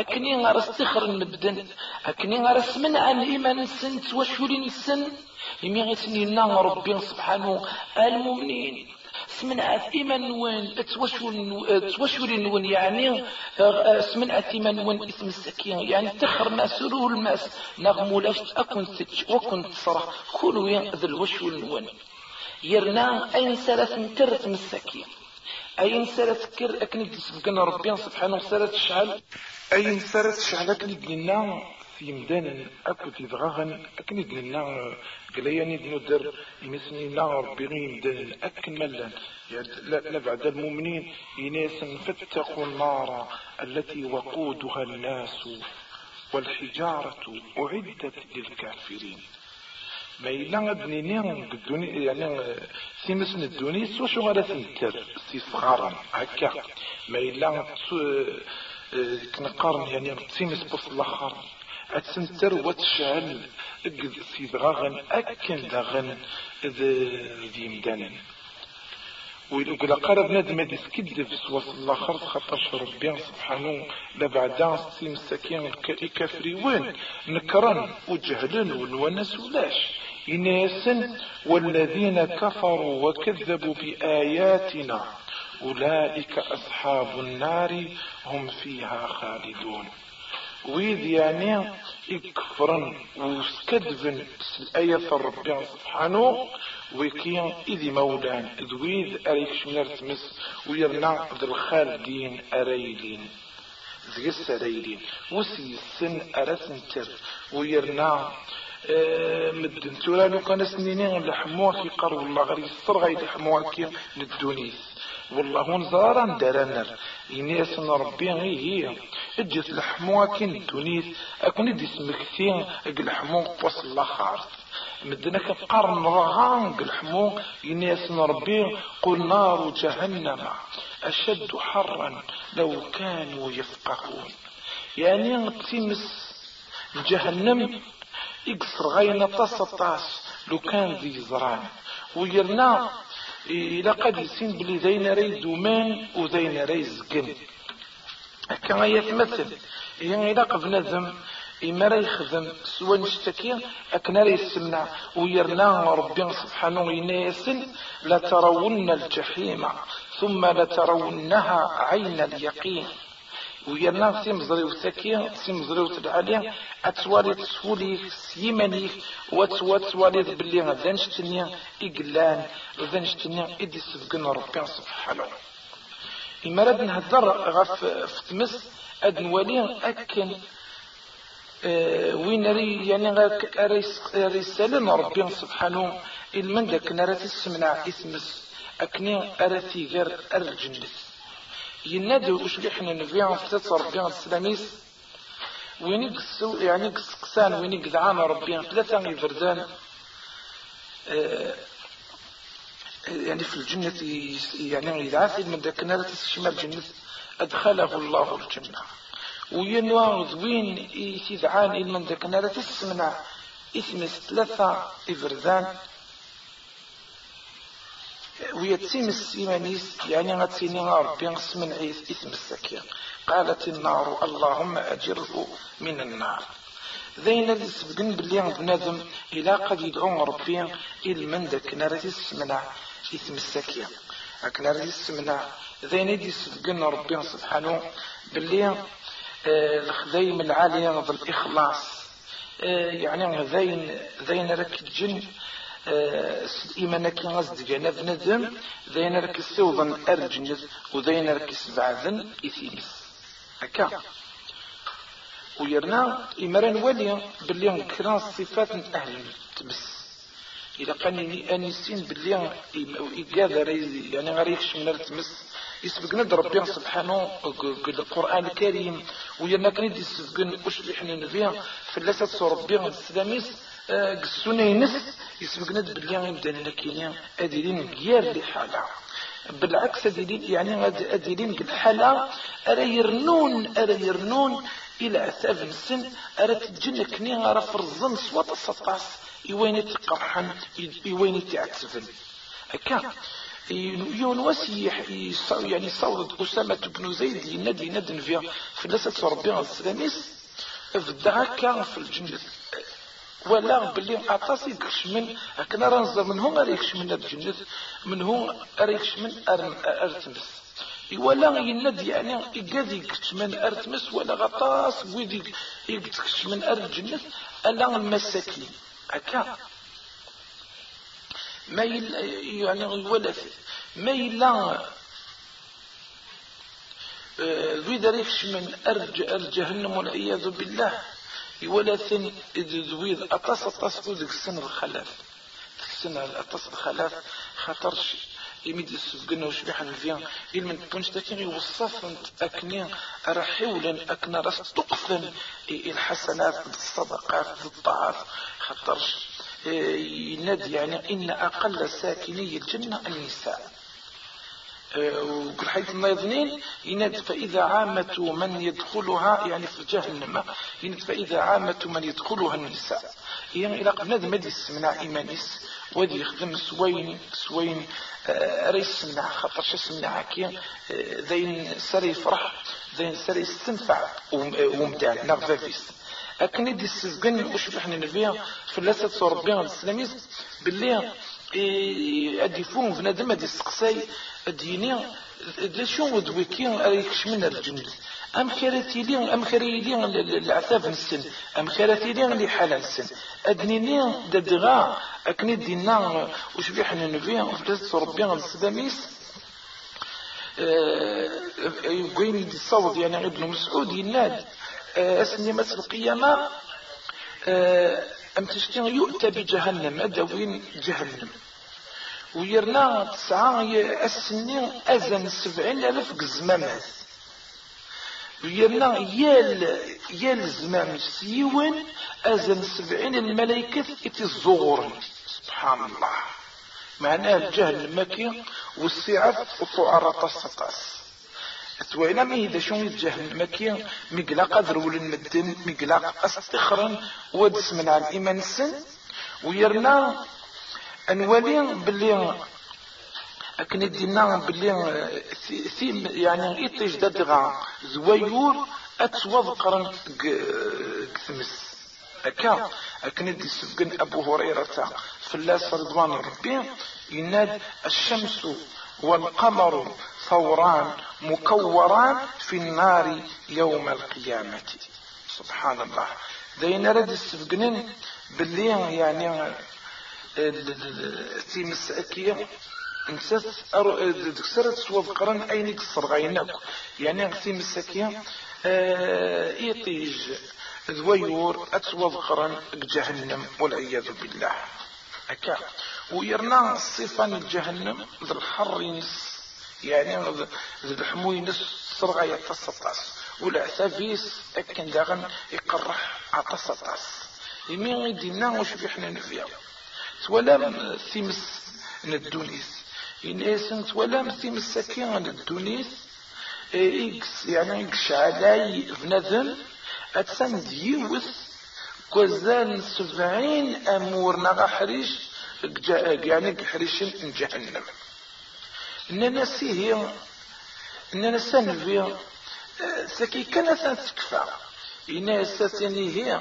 أكني غرس تخر المدن أكني غرس من عن إيمان السن توشولين السن يمي غيتني لنا ربي سبحانه المؤمنين. سمن إيمان وين؟ توشول نون يعني سمن إيمان وين؟ اسم السكين. يعني تخر ما سروه الماس. نغمو لاش أكون ستش وكن تصرح. كل وين ذا الوشول نون يرنا أين سالت نترت من السكين. أين سالت كر سبقنا ربي سبحانه سالت شعل؟ أين سالت شعل أكني قلنا في مدان أكد يدغاغن أكن يدلنا قلياني دنو در يمسني لا ربي مدان أكمل لا. بعد المؤمنين يناس فاتقوا النار التي وقودها الناس والحجارة أعدت للكافرين. ما إلا نيان الدوني يعني سيمس الدوني سو شو غادا سنتر سي صغارا هكا. ما إلا كنقارن يعني سيمس بص الآخر. أتسنتر وتشعل في دغاغن أكن داغن ذي مدانن ويقول قرب ندم ديسكد في سواس الله خرص خطر ربي سبحانه لبعد سي مساكين الكافري وين؟ نكرن وجهلن ونونس ولاش. إناسا والذين كفروا وكذبوا بآياتنا. أولئك أصحاب النار هم فيها خالدون. ويد يعني يكفرن وسكدفن الآية ربي سبحانه ويكين إذي مولان ذويد أريك شمير تمس ويرنا ذي الخالدين أريلين ذي السريلين وسي السن أرسنتر ويرنا آه مدن تورا لو كان سنينين لحموها في قرب الله غير يسر غير كي للدونيس والله نزارا درنر إني سن ربي هي. اجت لحمو كن تونيس أكون دي سمكتين لحمو قوس الله خارت مدنا كقرن رغان قلحمو. إني سن ربي قل نار جهنم. أشد حرا لو كانوا يفقهون. يعني تمس جهنم. يقصر غاينا طاس لو كان ذي زران. ويرنا إلا قد يسين بلي ذين ري دومان وذين ري زقن هكا يتمثل. يعني إلا ذم إما راه يخدم سوا نشتكي أكنا راه يسمع ويرنا ربي سبحانه يناسل لترون الجحيم ثم لترونها عين اليقين. ويرنا سيمزري وسكي سيمزري وتدعالي أتوالي تسولي سيماني وتوالي باللي غدا نشتني إقلان غدا نشتني إدي سبقنا ربي سبحانه. إما راد نهدر غف فتمس أد نولي أكن آه، وين ري يعني رسالة ربي سبحانه. إلمن ذاك نرى تسمع إسمس أكني أرثي غير الجنس ينادي وش اللي حنا نبيع فتات ربي السلاميس؟ وين يقسو يعني قسقسان وين يقدعان ربي؟ ثلاثة يفردان. آه، يعني في الجنة يعني يدعى من ذاك نرى تسمع الجنة أدخله الله الجنة. وينوا وين يسيدعان من ذاك نرى تسمع اسم ثلاثة إفردان ويتسيم السيمانيس يعني غتسيني ربي من عيس اسم السكين. قالت النار اللهم أجره من النار. ذين اللي سبقن باللي بنادم إلى قد يدعو ربي إلى من ذاك نرى تسمنا اسم السكين أكنا تسمنا ذين اللي سبقن ربي سبحانه باللي الخذيم العالية بالإخلاص آه، يعني ذين ذين رك الجن إيمانا كي غزد جانا بنادم ذين رك السوضن أرجنز وذين رك سبعذن إثيمس هكا ويرنا إمران ولي باللي كران صفات أهل تبس إذا كان أنيسين باللي إيقاذا يعني غريخش من التمس يسبق ند ربي سبحانه القرآن الكريم ويانا كان يدي يسبقن وش بحنا نبيع فلاسة ربي السلاميس قسونا ينس يسبق ند باللي يمدن لكينيا أديرين غير لحالة بالعكس أديرين يعني أديرين الحالة أرى يرنون أرى يرنون إلى أثاف السن أرى تجنك نيها أرى فرزن سوات السطاس يوين تقرحن يوين تعتفن هكا يون وسيح يعني صوت أسامة بن زيد ينادي فيها في لسة ربي السلاميس في في الجنة. ولا باللي عطاسي يكش من هكذا رنزر من هون أريكش من الجنة من هون أريكش من أرتمس. ولا يند يعني يقاذي يكش من أرتمس ولا غطاس ويدي يكش من أرجنة ألا المساكين. هكا. ما يعني ولا ما يلا ذوي ذريكش من أرج الجهنم والعياذ بالله. ولا ثن ذوي أطاس أطاس ذوك السن الخلاف. السن أطاس الخلاف خطرش يمد السجن وشبيح الفيان من تكونش تكين يوصف أكني رحولا أكنا راس تقفن الحسنات الصدقات الطاعات خطرش ينادي يعني إن أقل ساكني الجنة النساء. وكل حيث الناظنين يناد فإذا عامة من يدخلها يعني في جهنم يناد فإذا عامة من يدخلها النساء. يعني إلى قبل مدي السمنع إيمانيس ودي يخدم سوين سوين آه، ريس سمنع خاطر شو سمنع كي آه، ذين سري يفرح ذين سري يستنفع ومتاع نغفافيس أكن يدي السزقن وش إحنا نبيها في اللاسة ربنا السلاميس باللي أديفون بنادم أدي السقساي أديني شو ودويكي أريكش من الجنة أم كرتي لي أم كرتي لي العتاب السن أم كرتي لي اللي حال السن أدنيني ددغا أكني دينا وش بيحنا نبيها وفلست ربنا السلاميس يقول يدي الصوت يعني ابن مسعود يناد أسني مثل القيامة أم تشتين يؤتى بجهنم أدوين جهنم؟ ويرنا تسعة السنين أزن سبعين ألف قزمامات ويرنا يال يال زمام سيون أزن سبعين الملايكة اتزور سبحان الله. معناه الجهل المكي والسعف وطعرة السطاس توينا مي إذا شو جهنم كي مقلا قدر ولن مدن مقلا أستخرن ودس من على الإيمان السن ويرنا أنولي باللي أكن دينا باللي ثيم يعني إيتيج دادغا. زويور أتوذقرن قثمس أكا أكن دي سبقن أبو هريرة. فلاس رضوان ربي يناد الشمس والقمر ثوران. مكوران في النار يوم القيامة. سبحان الله. داين رد السبقنين باللي يعني تيم السأكية نسات دكسرت سوى قرن أين كسر غينك يعني تيم السكية إيطيج ذويور أتوى قرن جهنم والعياذ بالله. أكا ويرنا الصفة جهنم ذا الحر ينس يعني ذا الحمو ينس صرغة يتصطاس والعثافيس أكن داغن يقرح عتصطاس يمين يدينا وش بيحنا نفيا. ولا ثيمس ندونيس. إيسنت ولا ثيمس سكين ندونيس. إكس يعني إكس علاي بنذن أتسند يوث كوزان سبعين أمور نغا حريش. يعني حريشن جهنم. إننا سيه إننا سنفي سكي كانت تكفى. إنها ساتني هي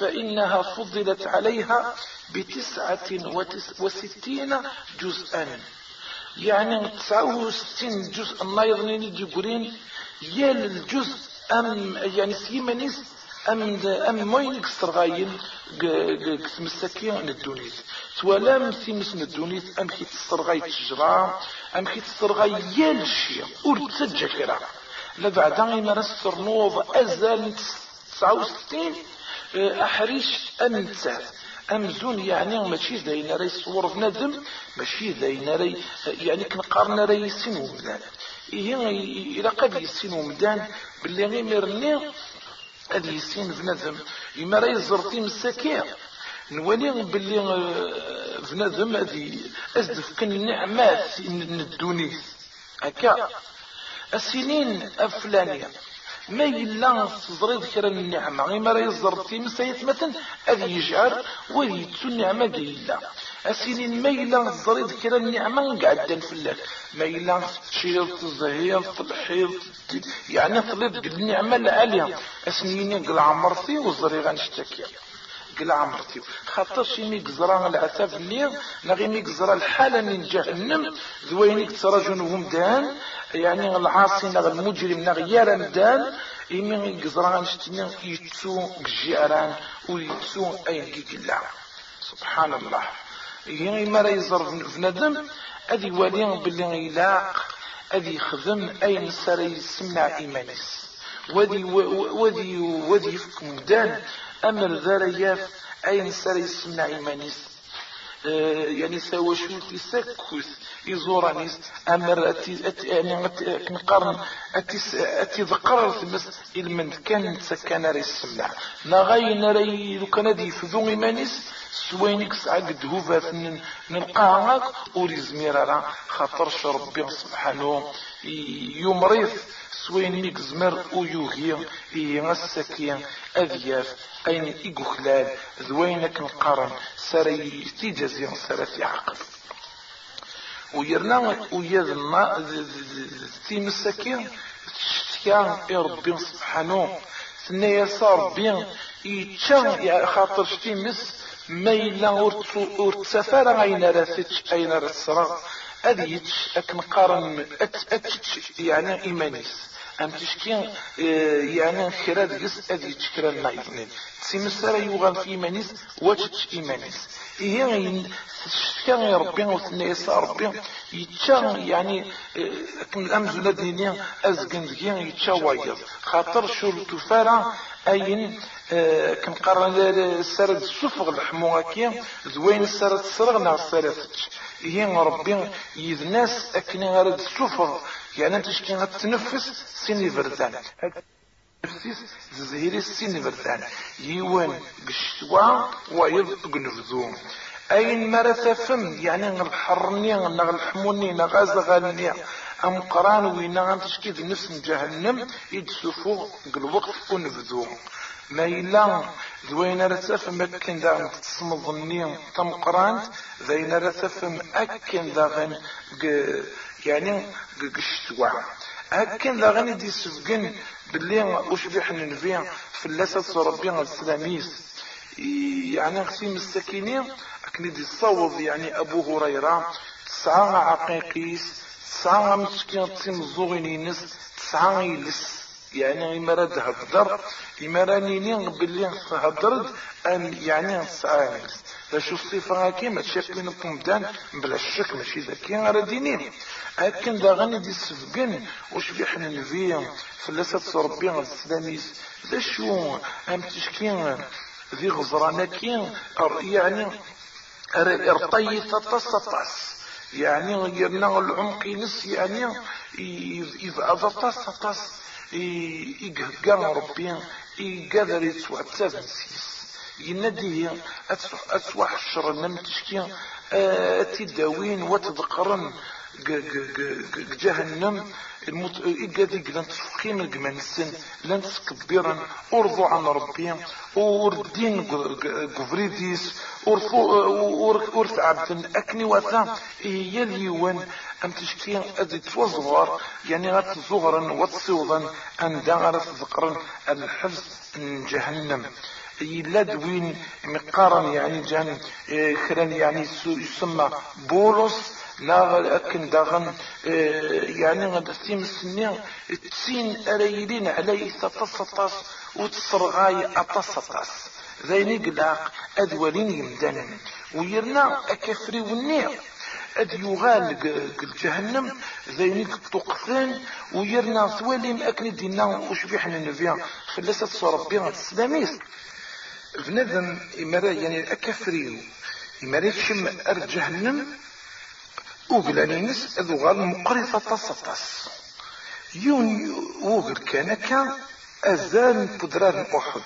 فإنها فضلت عليها بتسعة وستين جزءا. يعني تسعة وستين جزء الله يظنين جبرين يال الجزء أم يعني سيمانيس أم أم موين كسر غاين قسم السكين الدونيس توالام سيمس الدونيس أم كي تسرغاي تجرى أم كي تسرغاي يال الشيء ورتسجى كرا. لبعدا ما رسر نوض أزال تسعة وستين أحريش أنت. أمزون يعني ماشي ذاين راي صور بنادم ماشي ذاين راي يعني كنقارن راي يسين ومدان إيه إلا قد يسين ومدان باللي غير مرني هذا يسين بنادم إما راي زرتي مساكين نولي باللي بنادم هذه أزدف كن النعمات ندونيس هكا السنين الفلانية ما يلا تزريد كرا النعمة غير ما راه يزرتي مسايت مثلا هذا يجعل ويتسو النعمة قيلا السنين ما يلا تزريد كرا النعمة قعدا فلاك ما يلا تشير تزهير تلحيض يعني طليت النعمة العالية السنين قل عمرتي وزري غنشتكي. قل عمرتي خاطر شي مي قزرا العتاب اللي نغي مي قزرا الحالة من جهنم. ذوينيك تراجنهم دان. يعني العاصي نغ المجرم نغ يرندان إمي قزرا نشتني يتسو بجيران ويتسو أين قيقلا سبحان الله. يعني ما يزر في ندم أدي ولي باللي يلاق أدي يخدم أين سار يسمع إيمانيس ودي ودي ودي يفكم دان أمر ذرياف أين سار يسمع إيمانيس يعني سوى شو تسكس يزورانيس أمر أتي أتي يعني نقارن أتي أتي ذكر ثمس المن. كان سكان ري السمع نغاي نري لو كان دي فذو إيمانيس سوينك سعقد هوفا نلقاها وريزمير راه خاطرش ربي سبحانه يمرض. سوين ميك زمر ويوهي إيه السكين أذياف أين إيقو خلال ذوينك نقارن سري تيجازي سرتي عقل. ويرنا ويذنا تيم السكين تشتكى ربي سبحانه سنيا صار بين يتشان خاطر شتيمس ما إلا ورتسافر أين رثتش أين رثسرا أديتش أكن قارن أتش يعني إيمانيس. أم تشكي يعني خيرات جس أديتش كرا نايفنين. سيمسارا يوغان في إيمانيس واتش إيمانيس. إيه يعني كان يا ربي وثني يسا ربي يتشا يعني كم الأمزونة دينيا أزقن ذكيا يتشا وايض خاطر شو الكفارة أين كنقارن السرد السفغ الحمو هكيا زوين السرد السرغ نا السرد هي ربي يذناس أكني غرد السفغ يعني أنت شكي غتنفس سيني فردان نفسيس زهيري سيني فردان يوان قشتوا ويض قنفذوم أين مرة فم يعني الحرني نغ الحموني نغ أزغالني أم قران وينا أم تشكيد نفس جهنم يدسفو الوقت ونبذو ما إلا ذوين رتفهم أكن ذا تصم ظني تم قران ذوين رتفهم أكن ذا يعني قشتوا أكن ذا غني دي سفقن باللي ننفيا في اللسة ربي السلاميس يعني اقسيم السكينين أكن دي الصوض يعني أبو هريرة. تسعة عقيقيس تسعة مسكين تسيم الزوغين ينس تسعة يلس. يعني إما هدر. إما رانيني باللي هدرد أم يعني تسعة يلس. شو الصفة هاكي ما تشاف من القمدان بلا الشك ماشي ذاكي غير دينين. أكن دا غني دي السفقن وش بيحنا نبيا فلسة ربي السلاميس ذا شو؟ أم تشكين؟ ذي غزرانا كين يعني ارطي تتصطس يعني غيرنا العمق نس يعني أضطس تطس يقهقا ربي يقدر يتسوى تسافنسيس يناديه أتسوى حشر نمتشكي تداوين وتذكرن جهنم. المت... إيجادي لن تفقين الجمان السن لن تكبيرا أرضو عن ربي. وردين قفريديس. ورث عبد أكني وثا هي اليوان أم تشكي أدي توزغر. يعني غات زغرا وتصوضا أن دغرت ذكرا الحفظ جهنم. يلاد وين مقارن يعني جان كران يعني يسمى بولس لا أكن داغن يعني غد سيم السنين تسين أريلين علي تتصطاس وتصرغاي أتصطاس ذيني قلاق أدولين يمدن ويرنا أكفري والنير أد يغال جهنم ذيني تقفين ويرنا ثواليم أكن دينا وشبيحنا نبيا فلسة صربيا السلاميس. بنادم إمارة يعني أكفريو. إمارة تشم أرض جهنم وقلانينس أذو غال مقرصة تصطس يون وغر كان أزال قدران أحد.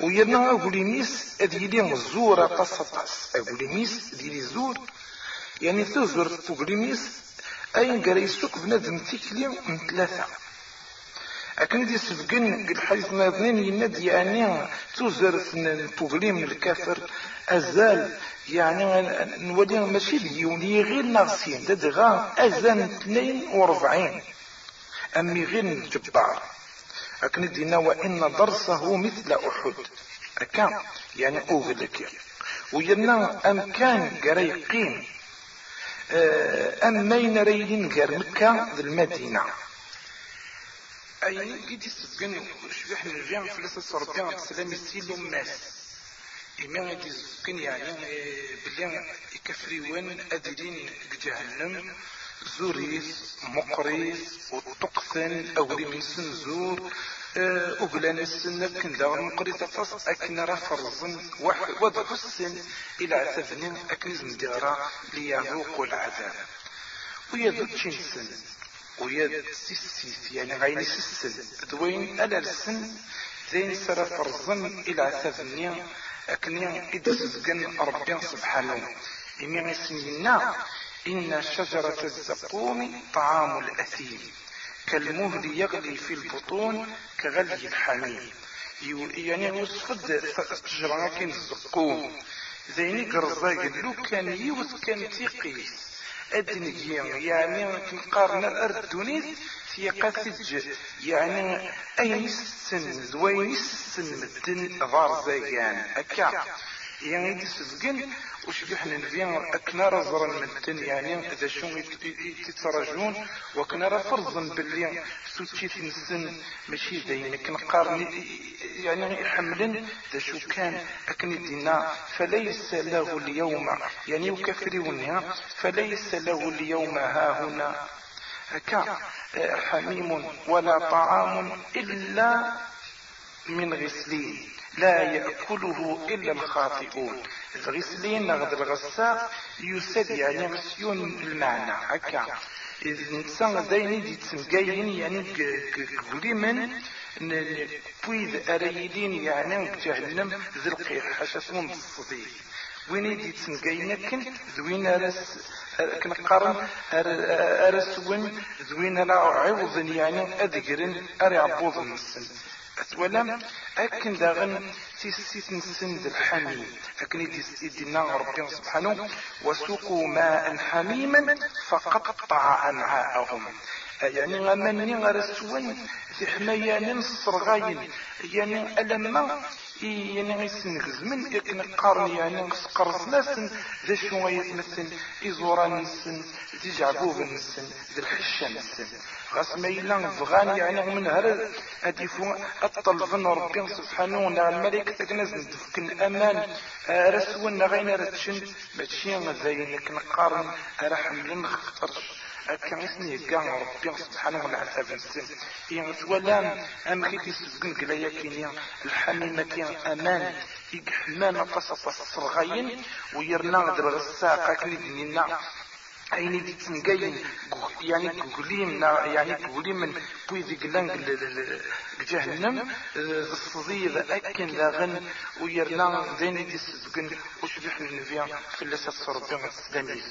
ويرنا أقولينيس أديلي مزورة تصطس أقولينيس أديلي زور. يعني تزور تقولينيس أين قريسوك بنادم تيكلي من ثلاثة. أكن دي سفقن الحديث ناظنين يند يعني توزر تغليم الكافر أزال. يعني نولي ماشي ديوني غير ناقصين. دغا أزال 42 أمي غير الجبار أكن دينا وإن درسه مثل أحد. أكان يعني أغلك وينا أم كان قريقين. أم مين ريلين غير مكة المدينة. أي قد يسبقن شبيح نرجع في لسه ربنا السلام يسيل الناس إما قد يسبقن يعني بلي يكفري وين أدلين جهنم زوريس مقريس وتقثن أولي من سنزور أقلان السنة كن دار مقريس فص أكن راه فرزن. وضع السن إلى عتفن أكن زندارة ليذوقوا العذاب ويذوق سن. ويا سيسيس يعني غاين سيسل دوين ألا السن زين سرى فرزن إلى عتفني أكني إدسزقن ربي سبحانه. إمي غيسمينا إن شجرة الزقوم طعام الأثيم. كالمهل يغلي في البطون كغلي الحميم. يعني وصفد شجرة الزقوم. زيني قرزاق لو كان يوث كان تيقيس. أدنجي يعني نقارن الأردونيس في قاسج يعني أي السن زوين السن مدن ضار زيان أكا. يعني دي سبقن وش بيحنا نبيان أكنا رزرا مدن يعني إذا شو يتسرجون وكنا فرضا باللي سوتشيت نسن ماشي دايما كنقارن يعني يحملن ذا شو كان أكني دينا فليس له اليوم يعني يكفرونها فليس له اليوم ها هنا. هكا حميم ولا طعام إلا من غسلين لا يأكله إلا الخاطئون. الغسلين غد الغساق يسد يعني غسيون المعنى. هكا. إذا الإنسان دايني دي تسمقاين يعني قليمن بويد أريدين يعني جهنم ذي القيح. اسمهم الصديق وين يدي تسنقين كن؟ ذوين رس كنقارن أرسون ذوين لا عوض يعني اذكرن أري عبوض النسن اتولم أكن داغن تيسيت نسن الحميم. أكن يدينا ربي سبحانه وسوقوا ماء حميما فقطع امعاءهم يعني غمني غرسون في حمايان الصرغاين يعني ألما يعني يسنغز من يكن قارن يعني سقرز ناسن ذا شو يتمثل إزورا نسن ذي جعبوب نسن ذي الحشة نسن. غاس ما إلا فغان يعني من هذا أديفو أطلبن ربي سبحانه وتعالى الملك تكنز ندفك الأمان رسولنا غين رتشن ماشي ذاين لكن قارن رحم خطرش أكن اسمي كان ربي سبحانه وتعالى السن يغتولان أم كي تسبقن كلايا كينيا الحميمة كين أمان. يقحمان قصص الصرغين ويرنا غدر الساقة كني دنينا. أيني دي تنقاين يعني قوليم يعني قوليم من بويدي قلان جهنم الصديد أكن لاغن ويرنا ذيني دي سبقن وشبح النبيا في اللي ستصربين السلاميز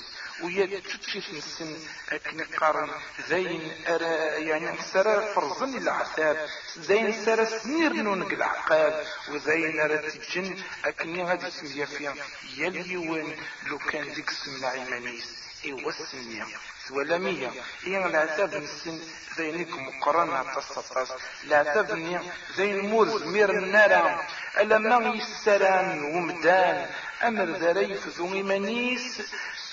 ويا تشيت نسن أكن قارن زين أرى يعني سرى فرزن العذاب. زين سرى سنير نون العقاب وزين أرى تجن أكن غادي سميا فيها يليون لو كان ديك السمنع عيمانيس. ايوا السمية ولمية إيه العتاب نسن زينك مقرنة تصطاس العتاب ني زين مورز مير النار. ألما يسران ومدان. أمر ذري فذو إيمانيس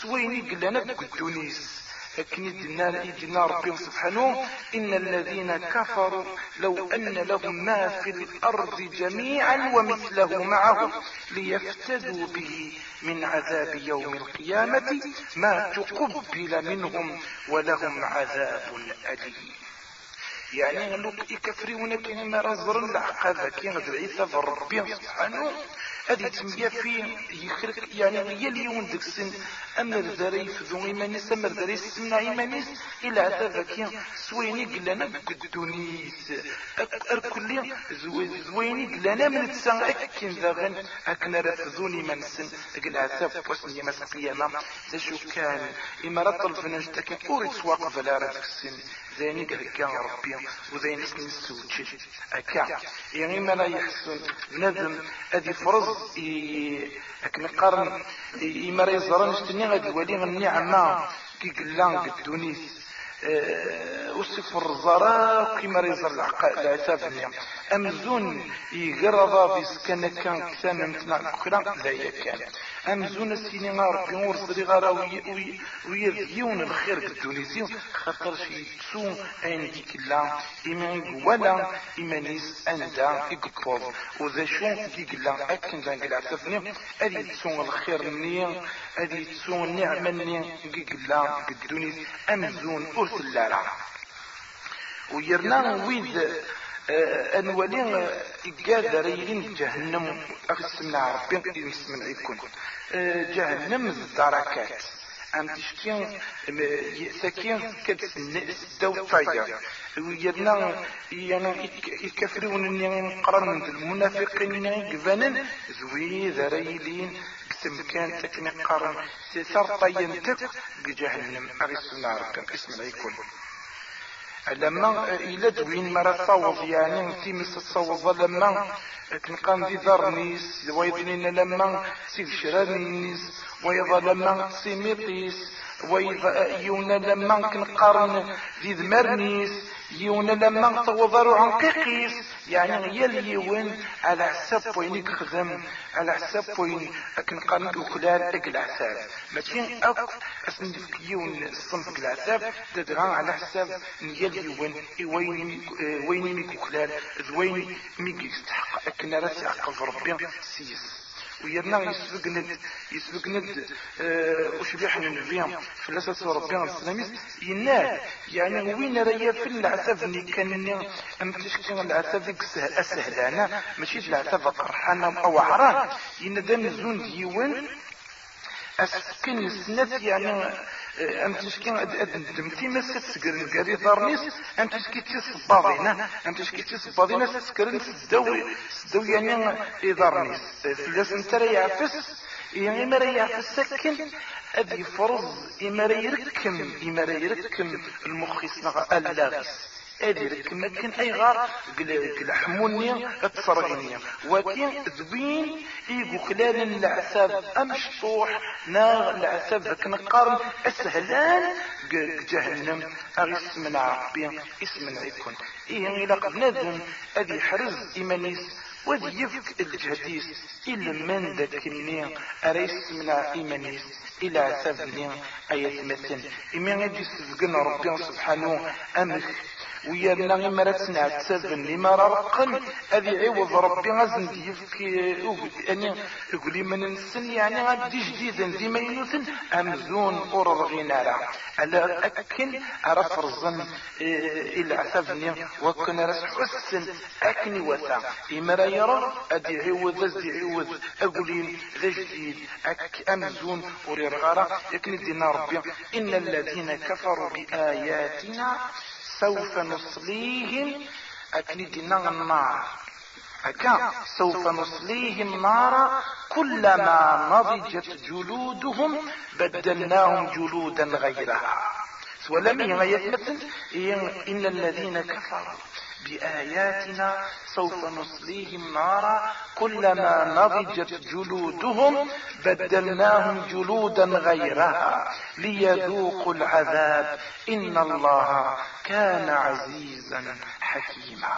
سويني قلنا بقدونيس لكن يدنا يدنا ربي سبحانه إن الذين كفروا لو أن لهم ما في الأرض جميعا ومثله معه ليفتدوا به من عذاب يوم القيامة ما تقبل منهم ولهم عذاب أليم. يعني لوك يكفرون كما رزر العقاب كي غد عيسى ربي سبحانه هذه تسمية في يخرق يعني هي اليوم ديك السن. أمر ذري فذو إيمانيس أمر ذري سمنا إيمانيس إلى عذابك سويني قلنا بقدونيس أركلي زويني قلنا من تسان أكين ذاغن أكنا رفذوني من سن قل عذاب واسم يمس القيامة ذا شو كان إما رطل فنجتك أوريد سواق فلا رفك السن. زيني قهكا ربي وزيني سنين سوتشي أكا. يعني ما لا يحسن ندم. أدي فرز لكن قرن إما يزرن اشتني غادي ولي النعمة كي قلان قدونيس وصف الرزارة كما ريزر العتاب اليوم أمزون يقرض بسكن كان كثام متنا أخرى ذا كان أمزون السينما ربي ورسلي غارا ويريون الخير الدونيسي خاطر شي تسون أين ديك الله إما ولا إما نيس أندا يقبض وذا شون ديك الله أكن ذا قلع تفني أدي تسون الخير مني أدي تسون النعمة مني ديك الله الدونيس أمزون أرسل لارا ويرنا ويد أنولي إقادة ريلين جهنم. أغسمنا ربي يسمن عيكون جهنم الدركات أم تشكين سكين كتسن سدو طايا ويرنا يعني يكفرون أن قرن المنافقين يقبنا زوي ذريلين بسم كان تكني قرن. سيسر طين تك بجهنم أغسمنا ربي اسم عيكون لما إلى دوين مرة صوض يعني تيمس الصوض لما كنقام ذي ذرنيس ويظنين لما سيف شرانيس ويظا لما سيميطيس ويظا يونا لما كنقارن ذي ذمرنيس يونا لما توضروا عن قيقيس. يعني هي اليوان على حساب وين يخدم على حساب وين كنقارن وخلال اك العساب ماشي أك أسن يون الصنف العساب تدرى على حساب هي اليوان وين وين ميك وخلال وين ميك يستحق أكن راسي عقل ربي سيس. ويرنا يسبق ند يسبق ند آه وش بيحن نبيهم في الأساس ربنا السلاميس ينال. يعني وين ريا في العتاب اللي كان أم تشكي العتاب السهلانة ماشي العتاب قرحانة أو عران يندم زون ديوان. أسكن السنات يعني أم تشكي دمتي ما ستسكر نقاري ضرنيس أم تشكي تصباضينا أم تشكي تصباضينا ستسكر سدوي سدوي يعني ضرنيس فلاس نترى يعفس يعني ما ريح السكن أدي فرز إما يركم إما يركم المخيس اللاغس ادي لكن أي غار قل حموني اتصرغيني ولكن ذبين ايقو خلال العساب امشطوح نا العساب ذاك نقارن أسهلان. جهنم أغي اسم عربي اسم يكون. إيه إلى قد نذم ادي حرز إيمانيس ودي يفك الجهديس. إلا من ذاك النية أريس من إيمانيس. إلى عساب أيات مثل إيمان يدي سفقنا ربي سبحانه أمك ويانا غير راه تنعتسبن لما رقن هذه عوض ربي غازن ديفك يعني يقول لي من السن يعني غادي جديدا ديما ينوثن. امزون اور رغينا راه. على أكن على فرزن إلى عتبني وكن راس حسن أكني وثا. راه يرى أدي عوض ازدي عوض. أقول ذا جديد اك امزون وري رغارة يكن دينا ربي إن الذين كفروا بآياتنا سوف نصليهم. أكيد النار. أكا. سوف نصليهم نارا. كلما نضجت جلودهم بدلناهم جلودا غيرها. ولم يمثل إن الذين كفروا بآياتنا سوف نصليهم نارا كلما نضجت جلودهم بدلناهم جلودا غيرها ليذوقوا العذاب إن الله كان عزيزا حكيما.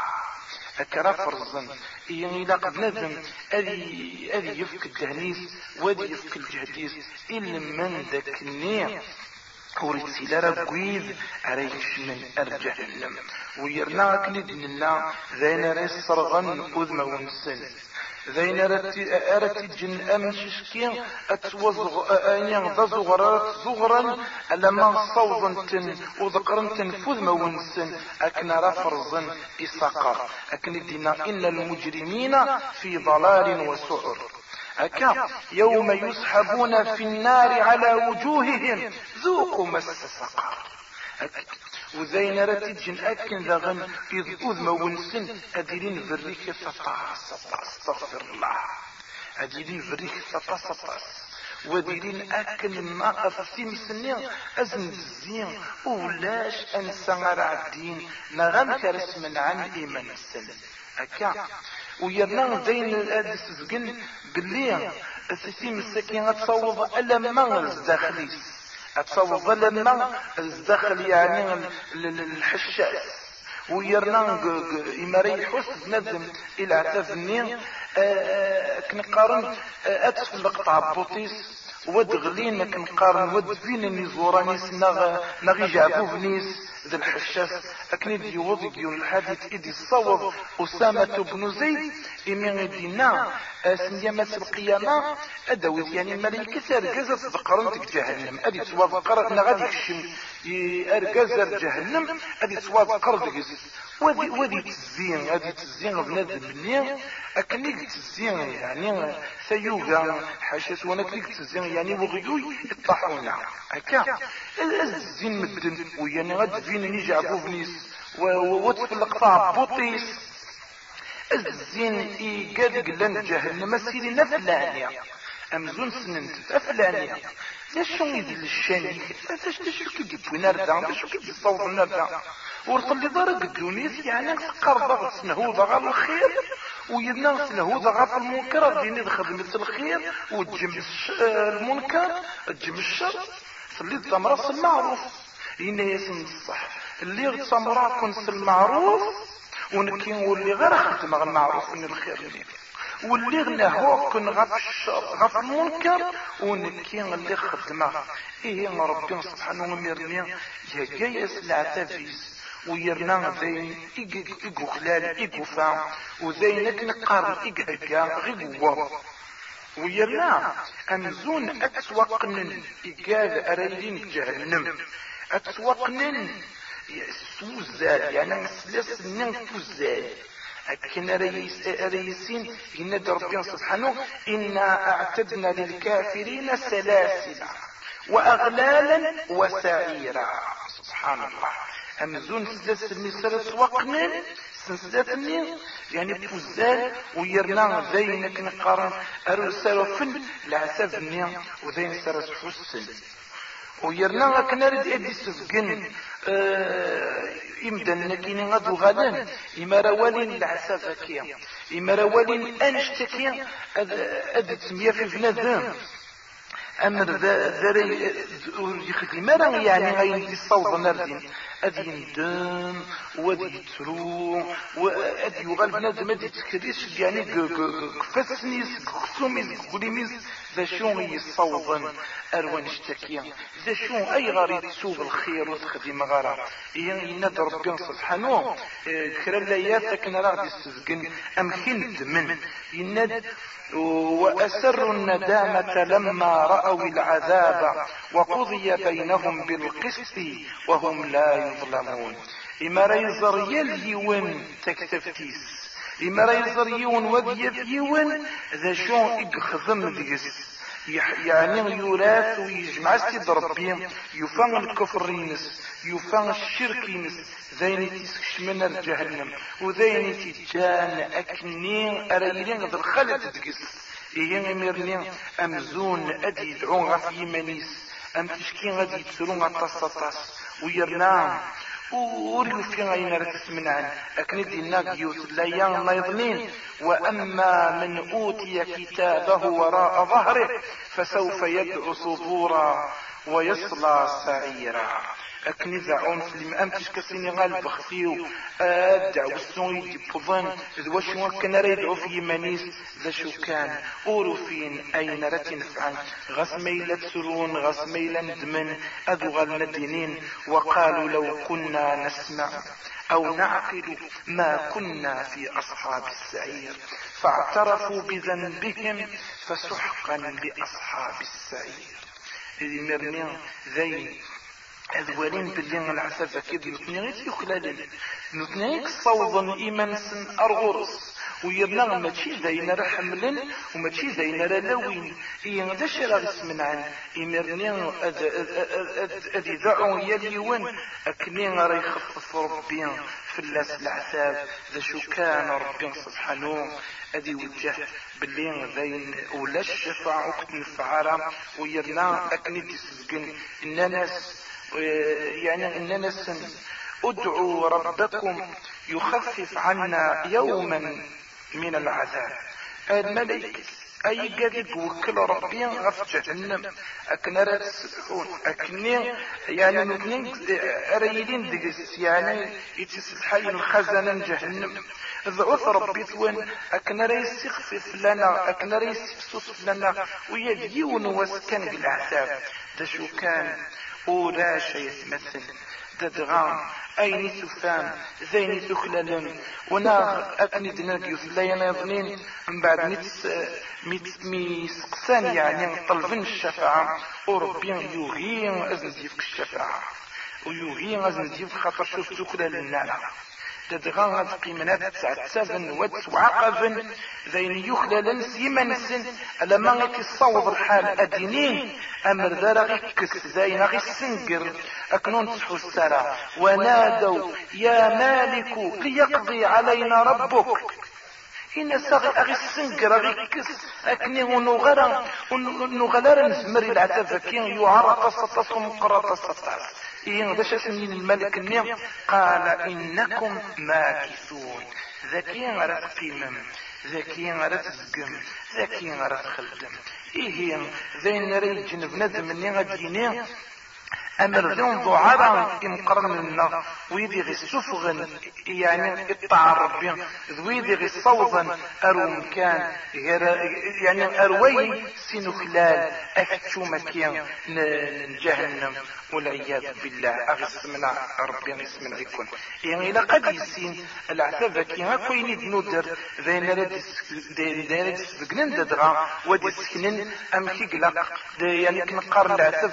أكرا فرزا إلا قد نذم أذي, أذي يفك الدهنيس وأذي يفك الجهديس إلا من ذاك النير وريد سيلارا قويد أريش من أرجهنم ويرنا كند لنا ذين ريس صرغن أذم ونسن ذين أرتي جن أمن ششكين أتوزغ أنيان ذا زغرا ألما صوضا تن وذكرا تنفذ مونسن أكنا رفرزا إساقر أكن دينا إن المجرمين في ضلال وسعر. أكا يوم يسحبون في النار على وجوههم. ذوقوا مس سقر وزين رتي جن أكن ذغن إذ أذ ونسن. أديرين فريك سطاس استغفر الله. أديرين فريك سطاس سطاس وديرين أكن ما أفسيم سنين أزن الزين. ولاش أنسى الدين نغم كرس من عن إيمان السن أكا ويرنا زين الأدس زقن باللي السيسيم السكين تصوض ألا ما الزاخليس اتصوض لما الدخل يعني الحشاش. ويرنا إماري حس نزم إلى عتفني كنقارن أتفلق طابوتيس ود غلين كنقارن ود فين نزورانيس نغ نغي جابو بنيس ذي الحشاس. أكني دي وضي الحديث إدي الصوض أسامة بن زيد إمي دينا سنيامة القيامة أدويت يعني الملائكة أرقزة ذكرنتك جهنم. أدي توافقر نغادي كشم أرقزة جهنم أدي توافقر دقس ودي ودي تزين ادي تزين بنادم مني اكنيك تزين يعني سيوغا حاشس وأنا كنيك تزين يعني وغيوي يطحونا هكا. الزين مدن ويعني غاد فين نيجي عقوفنيس وتفلق طاب بوطيس. الزين ايقاد قلن جهنم سيدي نفلانيا أمزون سننت افلانيا شو يدير الشاني فاش شو كي يجيب نردا شو كي يصوت نردا ورقل لي ضرب الدونيس يعني قرض سنهوض غير الخير ويدنا سنهوض غير المنكر ديني خدمة الخير وتجم المنكر تجم الشر اللي تمرس المعروف إن يسم الصح اللي تمرا كنس المعروف ونكين واللي غير خدم المعروف من الخير اللي واللي غناه كن غف الشر غف المنكر ونكين اللي خدمة. إيه ربي سبحانه ومرني يا جايس العتافيس ويرنا زين إيقو خلال إيقو فا وزين نقارن إيقا غيقوا ويرنا أمزون أتوقنن. إيقاد أريدين جهنم. أتوقنن. سوزال يعني مسلس نن فوزال. لكن ريس ريسين إن ربنا سبحانه إنا أعتدنا للكافرين سلاسل. وأغلالا وسعيرا. سبحان الله. امزون سلاس النساء سواقنين سنسلاتني يعني بوزال ويرنا ذين كنقارن ارسل فن العساب وذين سرس حسن ويرنا كنا رد ادي سفقن آه إمدن كيني غدو غالان إما روالين العسافة كيا إما روالين أنشتكيا أد تسمية في بنادم أمر ذري يخدم يعني غيدي الصوت نردين ادي يندم وادي يترو وادي يغال بنادم ادي تكريش يعني كفاسنيس كسوميس كوليميس ذا شو يصوضن اروان اشتكيا ذا شو اي غاري تسوب الخير وتخدم غارا يناد ربي سبحانه كرا لايات كنا راه تسفقن امكن من يناد وأسروا الندامة لما رأوا العذاب وقضي بينهم بالقسط وهم لا يظلمون إما ريزر يليون تكتفتيس إما ريزر يون وذيب يون ذا شون إقخذم ديس. يعني يوراث ويجمع سيد ربي يفان الكفر ينس يفان الشرك ينس. ذين تسكش من جهنم وذين تجان أكنين أريلين ذا الخلد تقس إيه ميرني أمزون أدي يدعون غف يمانيس أم تشكين غادي يتسرون غطاس ويرنام وريو في غينا رتسمنعن أكن دينا قيوت لا يضنين وأما من أوتي كتابه وراء ظهره فسوف يدعو صبورا ويصلى سعيرا. أكني زعون في المأم تشكسيني غال بخفيو أدع والسون يدبضن ذو شو كان ريدعو في منيس ذا شو كان؟ أوروفين أين رتنفعن غس ميلة سرون غس ميلة ندمن أذو غال ندينين وقالوا لو كنا نسمع أو نعقل ما كنا في أصحاب السعير. فاعترفوا بذنبهم فسحقا لأصحاب السعير. مرنين ذين أذوالين باللي العسافة كيد نتنيغيت يخلالين نتنيغيك صوضا إيمان سن أرغرس ويرنا ماشي داين راه حملن وماشي داين راه لوين هي غدا شي راه عن إمرني أدي دعو يا اليوان أكني راه يخفف ربي في اللاس العتاب ذا شو كان ربي سبحانه. أدي وجه باللي ذاين ولا الشفاعة وقت نفعارا ويرنا أكني تسبقن إن ناس يعني إننا سن ادعوا ربكم يخفف عنا يوما من العذاب. الملك أي قد وكل ربي غف جهنم. اكنا رات السبحون اكني يعني نتنين ريلين دقس يعني يتسلحي الخزن جهنم. ضعف ربي ثوان اكنا ريس يخفف لنا اكنا ريس يخصص لنا ويديون وسكن بالعذاب. ده شو كان ولا شيء يتمثل تدغام أين تفام زين تخلل ونا أكني دناك يثلين يظنين. من بعد ميت ميت ميسقسان يعني طلبن الشفاعة. وربي يغي أزن ديفك الشفاعة. ويغي أزن ديفك خاطر شوف تخلل النار تدغى قيمنات تعتسابن وتوعقبن ذين يخلل سيما سن ألا ما غيتصوض الحال أدينين أمر ذا كس ذين غي السنقر أكنون تحو السرى ونادوا يا مالك ليقضي علينا ربك. إن ساغي أغي السنقر أغي كس أكني ونغرى ونغلر نزمر العتافكين يعرق سطسهم قرط سطس باش اسمين الملك النيم قال إنكم ماكثون. ذكي غير تقيمم ذكي غير تزقم ذكي غير تخدم إيه ذين ريجن جنب ندم اني غديني أمر ذون ضعرا يمقرن لنا ويدي غي سفغن يعني إطاع ربي. ويدي غي صوضا ارو مكان يعني أروي سينو خلال افتشو مكان جهنم. والعياذ بالله. اغسمنا ربي غسمنا يكون يعني إلى قد يسين. العتاب كي هاكوين يدنودر. ذين رد داير سبقنن ددغا ودي سكنن أم كي قلق. يعني كنقار العتاب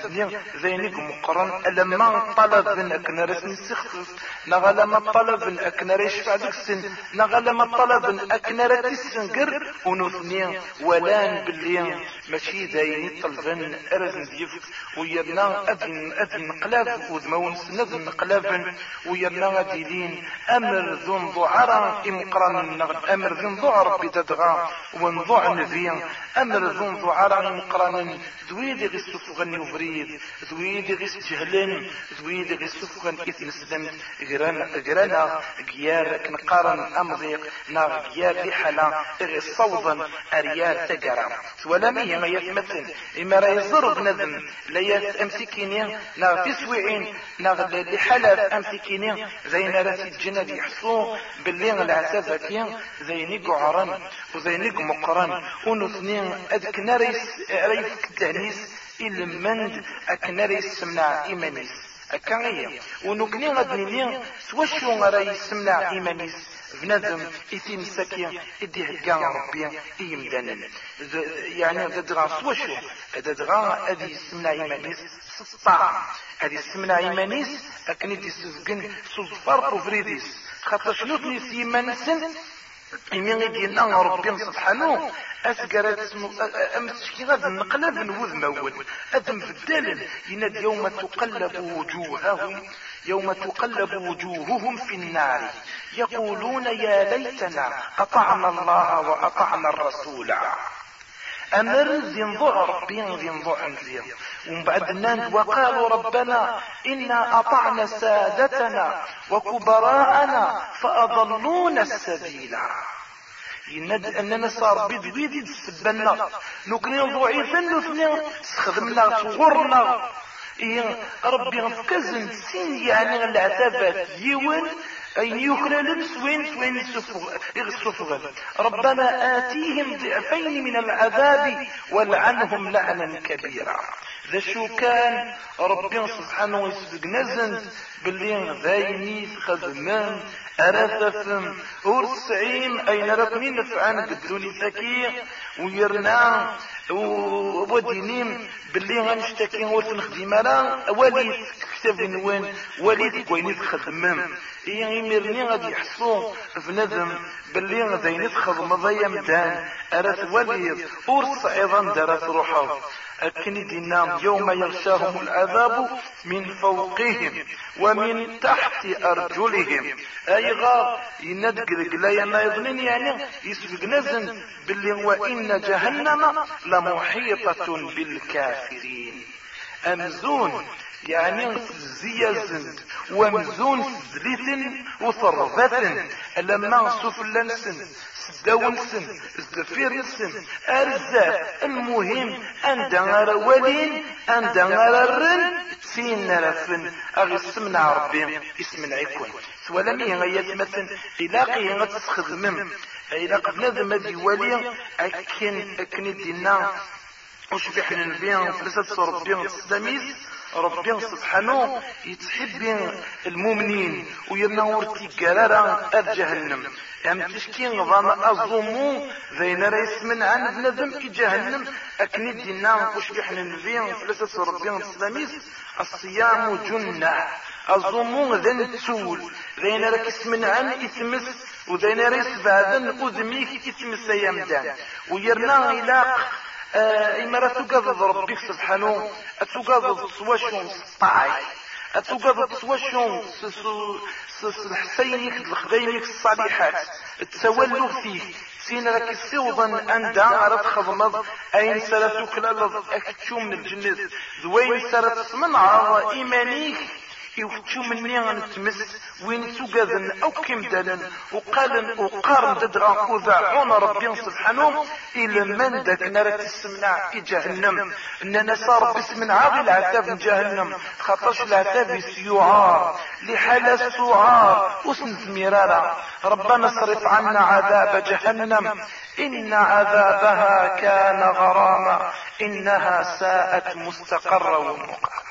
ذين مقر يقرن لما طلب من أكن رسم سخفف نغا لما طلب من أكن ريشفع ديك السن نغا لما طلب من أكن رتسنقر ونثني ولان باللي ماشي داين طلبن أرزن ديفك ويرنا أذن أذن قلاب وذمون سنذن قلاب ويرنا ديلين أمر ذن ضعرا إمقران أمر ذن ضعر بددغا ونضع نبي أمر ذن ضعرا إمقران ذويد غي السفغن وفريد ذويد غي الجهلن ذويد غي السفغن إثم سلم غرانا غرانا غيار كنقارن أمضيق نا غيار لحلا غي صوضا أريال تقرا. ولا مية ما يتمثل إما راه يزر بنذم لا يتمسكيني نا تسويعين نا لحلا أمسكيني. زين راسي الجنة يحصو باللي العسافة زينيك عرن وزينيك مقرن ونثنين أذك ناريس ريف كتانيس إلمند أكناريس سمنع إيمانيس. أكاية ونكني غدني سوا شو غرا يسمنع إيمانيس. بنادم إتيم ساكي إدي هكا ربي إيمدانا يعني ددغا سوا شو ددغا أدي يسمنع إيمانيس سطاع أدي يسمنع إيمانيس أكني دي سفقن سلطفار وفريديس. خاطر شنو تنيس إيمانسن إمين يدينا ربي سبحانه أسقرت اسمه أمسكي غاد نقلب نوذ مول في الدلل يناد يوم تقلب وجوههم يوم تقلب وجوههم في النار. يقولون يا ليتنا أطعنا الله وأطعنا الرسول. أمر ذي ظهر بين ذي ظهر ومن بعد الناس وقالوا ربنا إنا أطعنا سادتنا وكبراءنا فأضلونا السبيل يند اننا صار بيد بيد يتسبنا نكني ضعيفا نثني سخدمنا صغرنا ربي غفكزن سين يعني العتابات يون أي يخلل سوين سوين السفغ ربنا آتيهم ضعفين من العذاب والعنهم لعنا كبيرا. ذا شو كان ربي سبحانه ويسبق نزن باللي ذايني خدمان أرثفم ورسعيم أين رقمين نفعان قدوني ثكي ويرنا ودينيم باللي غنشتكي ورث نخدم أنا وليد كتاب نوان وليد كويني تخدمم هي يمرني غادي يحصو بنادم باللي غادي يتخدم ضيا مدان أرث وليد ورث أيضا دارت روحه. أكن دينا يوم يغشاهم العذاب من فوقهم ومن تحت أرجلهم. أي غار يندق لا يما يظنين يعني يسبق نزن باللي وإن جهنم لمحيطة بالكافرين. أمزون يعني زيزن ومزون زليت وصربة لما سفلن سن سداون سن زفير سن أرزاق المهم أن دنغر ولين أن دنغر الرن. سين نرفن أغي سمنا ربي سوالا مي غاية مثلا إلاقي غتسخدمم إلاق بنادم هذي ولي أكن أكن دينا. وشبح النبي فلسة ربي السلاميس ربي سبحانه يتحب المؤمنين وينور تيقرارا جهنم. ام تشكي نظام الظمو زين رئيس من عن بنادم كي جهنم. أكني دينا وشبح النبي فلسة ربي السلاميس الصيام جنة. الظمو ذن تسول ذين راك اسم عن اسمس وذين ريس بعدن اذميك اسمس يمدان ويرنا إلاق آه إما تقضض ربك سبحانه تقضض سواشون سطاعي. تقضض سواشون الحسينك الخديمك الصالحات. تسولوا فيه. سين راك سيوضا أندا راه تخدمض أين سرتك لالض؟ أكتشو من الجنة ذوين سرت تسمنع إيمانيك. يفتشو مني غنتمس وين سوغاذن أو كمدالا وقال وقارن ددغا وذاعون ربي سبحانه إلى من داك نار تسمنع في جهنم. اننا صار باسم عاغي العتاب جهنم. خاطرش العتاب سيعار لحال سعار وسنت مرارا ربنا اصرف عنا عذاب جهنم. إن عذابها كان غراما. إنها ساءت مستقرا ومقاما.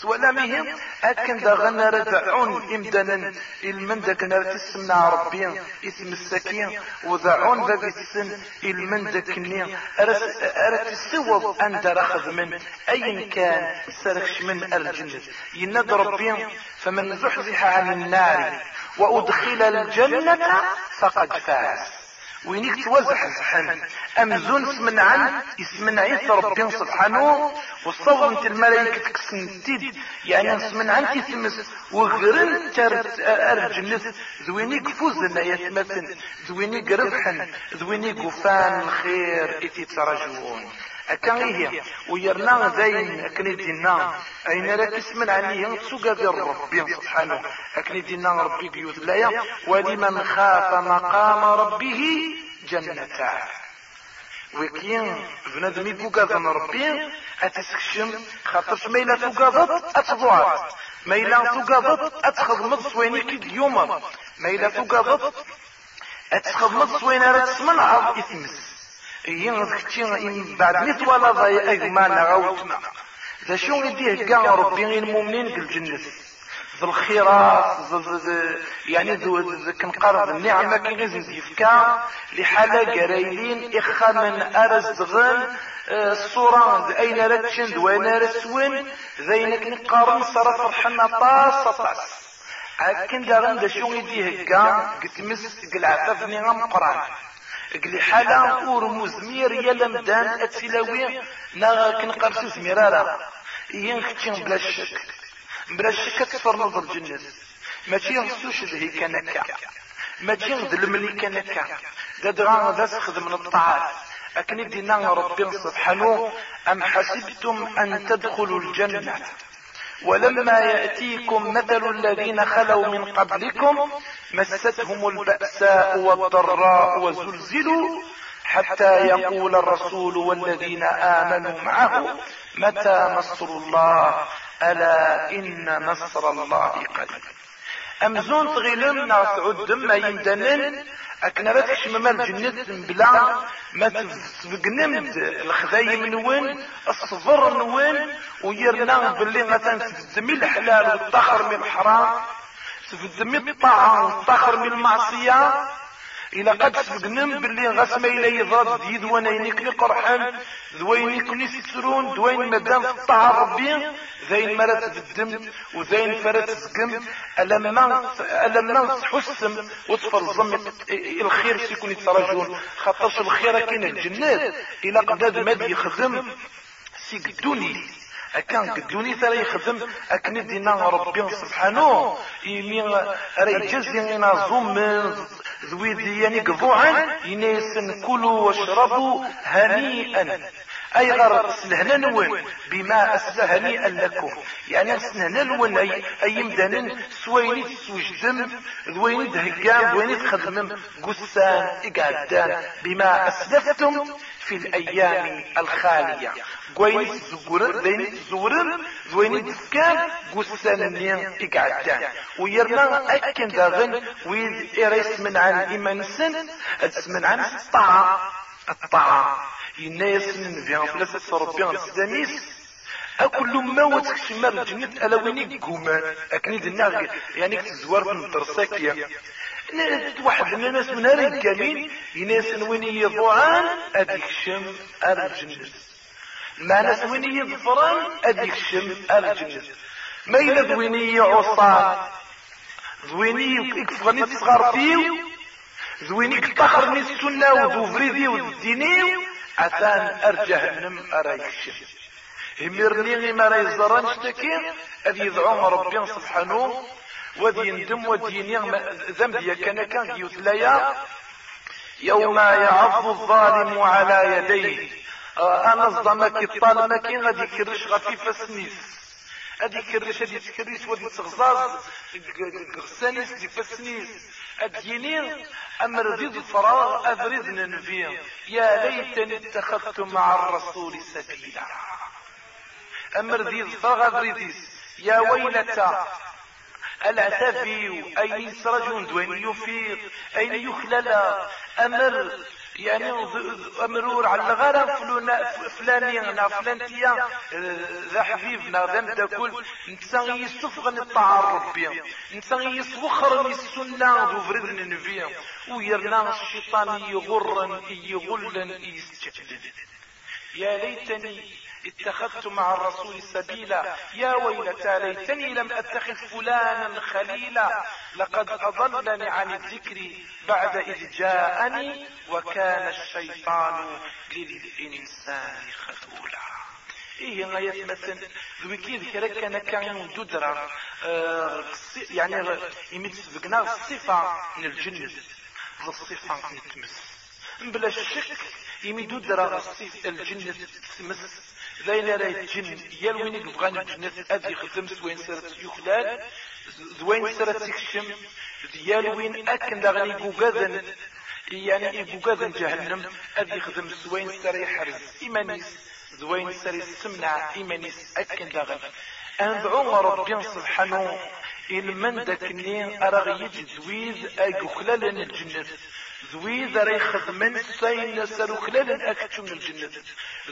سوالا مهم أكن دا غنا ردعون إمدانا إلمن داك نار تسمنا ربي إسم السكين وذعون ذاك السن إلمن داك ني أرى تسوض أنت راخذ من أي كان سرخش من الجنة؟ يناد ربي فمن زحزح عن النار وأدخل الجنة فقد فاز. وينيك توزح زحن أمزون إسمن عيسى ربي سبحانه والصور انت الملائكة تكسنتيد يعني اسمن عن تثمس وغرن ترت أرجنس ذوينيك فوزنا يتمثل ذوينيك ربحا ذوينيك وفان الخير إتي ترجون أكان إيه ويرنا زين أكن دينا. أين راك اسم عني؟ سوق ذي ربي سبحانه. أكن دينا ربي قيود لا ولمن خاف مقام ربه جنتان وكين بنادم يفوقات ربي. أتسكشم خاطرش ميلا فوقات أتضوعت ميلا فوقات أتخدمت سوينيك اليوم ميلا فوقات أتخدمت سوين راه تسمن عرض إثمس. هي ذكتي بعد ولا ضايا اجمعنا غوتنا ذا شو يديه كاع ربي المؤمنين في الجنة ذو الخيرات يعني ذو كنقرض النعمة كي غير يفكا لحالة قرايلين إخا من أرز دغن الصورة أين رتشن دوين رسوين ذينك نقارن صرف الحنا طاس طاس داغن دا شو يديه كاع قلت مس قلعفافني غم قران قلي حالا اور مزمير يلا مدان اتسلاوي نا كنقرس زميرارا. ين ختين بلا شك بلا شك تفر نظر الجنة ماشي غسوش ذهي كنكا ماشي غد الملي كنكا دا دغا ذا سخذ من الطاعات أكن دينا ربي سبحانه أم حسبتم أن تدخلوا الجنة؟ ولما يأتيكم مثل الذين خلوا من قبلكم مستهم البأساء والضراء وزلزلوا حتى يقول الرسول والذين آمنوا معه متى نصر الله؟ ألا إن نصر الله قريب. أمزون تغيلم نعود ما يندنن أكنا لا تحشم الجنة بلا ما تفقنمد الخذايم نوين الصبر نوين ويرنا باللي مثلا تفدمي الحلال والطخر من الحرام. تفدمي الطاعة والطخر من المعصية. إلا قد سبقنم باللي غسما إلى يضاد ديد وأنا ينكني قرحان ذوين يكني سترون دوين مدام في الطاعة ربي ذين مرات الدم وذين فرات سقم ألما ألما تحسم الظم الخير سيكون يترجون خاطرش الخير كاين الجنات. إلا قد مد يخدم سيقدوني. أكان قدوني ترى يخدم أكن دينا ربي سبحانه. يمي راه يجزي زوم ذوي يعني قضوعا ينسن كلوا واشربوا هنيئا. أي غرض؟ سنهنا نون. بما أسل هنيئا لكم. يعني سنهنا نون. أي, أي مدانا سويني تسوجدم ذويني دهقام. ذويني تخدمم. قسان إقعدان. بما أسلفتم في الأيام الخالية. قوين زورن ذين زورن ذوين تفكان قسان نين إقعدان ويرنا أكن داغن ويد إريس من عن إيمان سن من عن الطاعة الطاعة ينايس نبيان فلاسة ربي السدانيس أكل ما وتكشمر الجنة ألا ويني قومان أكني دنا يعني كتزوار في الدرساكية واحد من الناس من هاري كامين يناس وين يضوعان أديك شم الجنة ما ناس وين يظفران أديك شم الجنة. ما إلا دويني عصان دويني يكفغني تصغر فيه دويني كتخرني السنة ودوفريدي وديني. عثان أرجهنم أرايك هميرني ما راي الزران اشتكي أذي يدعوهم ربي سبحانه. وذي يندم وديني ذنبي كان كان يتليا يوم يعض الظالم على يديه. أنا صدمك الطالمك غادي كرش غفيفة سنيس ادي كرش ادي تكريس ودي تغزاز. غسانيس دي اديني أمر ذي الفراغ افرد ننفيه يا ليتني اتخذت مع الرسول سبيلا. أمر ذي الفراغ افرديس يا ويلتا العتفي أين يسرجون دوين يفيق أين يخلل. أمر يعني أمرور على الغرب فلاني أنا فلانتيا ذا حبيبنا ذا مداكل نتا يستفغن الطاعة ربي. نتا يسوخر السنة ذو فرد نبيا ويرنا الشيطان يغرن يغلن يستجدد يا ليتني اتخذت مع الرسول سبيلا. يا ويلتى ليتني لم أتخذ فلانا خليلا. لقد أضلني عن الذكر بعد إذ جاءني وكان الشيطان للإنسان خذولا. إيه غاية مثلا ذوي كيف كرك كان دودرا آه يعني يمتسبقنا الصفة من الجنة الصفة نتمس بلا شك يمدو درا الجنة تمس. ذاين راه الجن ديال وين يبغى الجنة ادي يخدم سوين سرت يخلال زوين سرت تكشم ديال وين أكن داغني بوغاذن يعني بوغاذن جهنم ادي يخدم سوين سر يحرز إيمانيس زوين سر يسمنع إيمانيس أكن داغن. أندعو ربي سبحانه إلمن داكني أراغ يجي زويد أيقو خلال الجنة. ذوي راه يخدمن سين سرو خلال أكتم من الجنة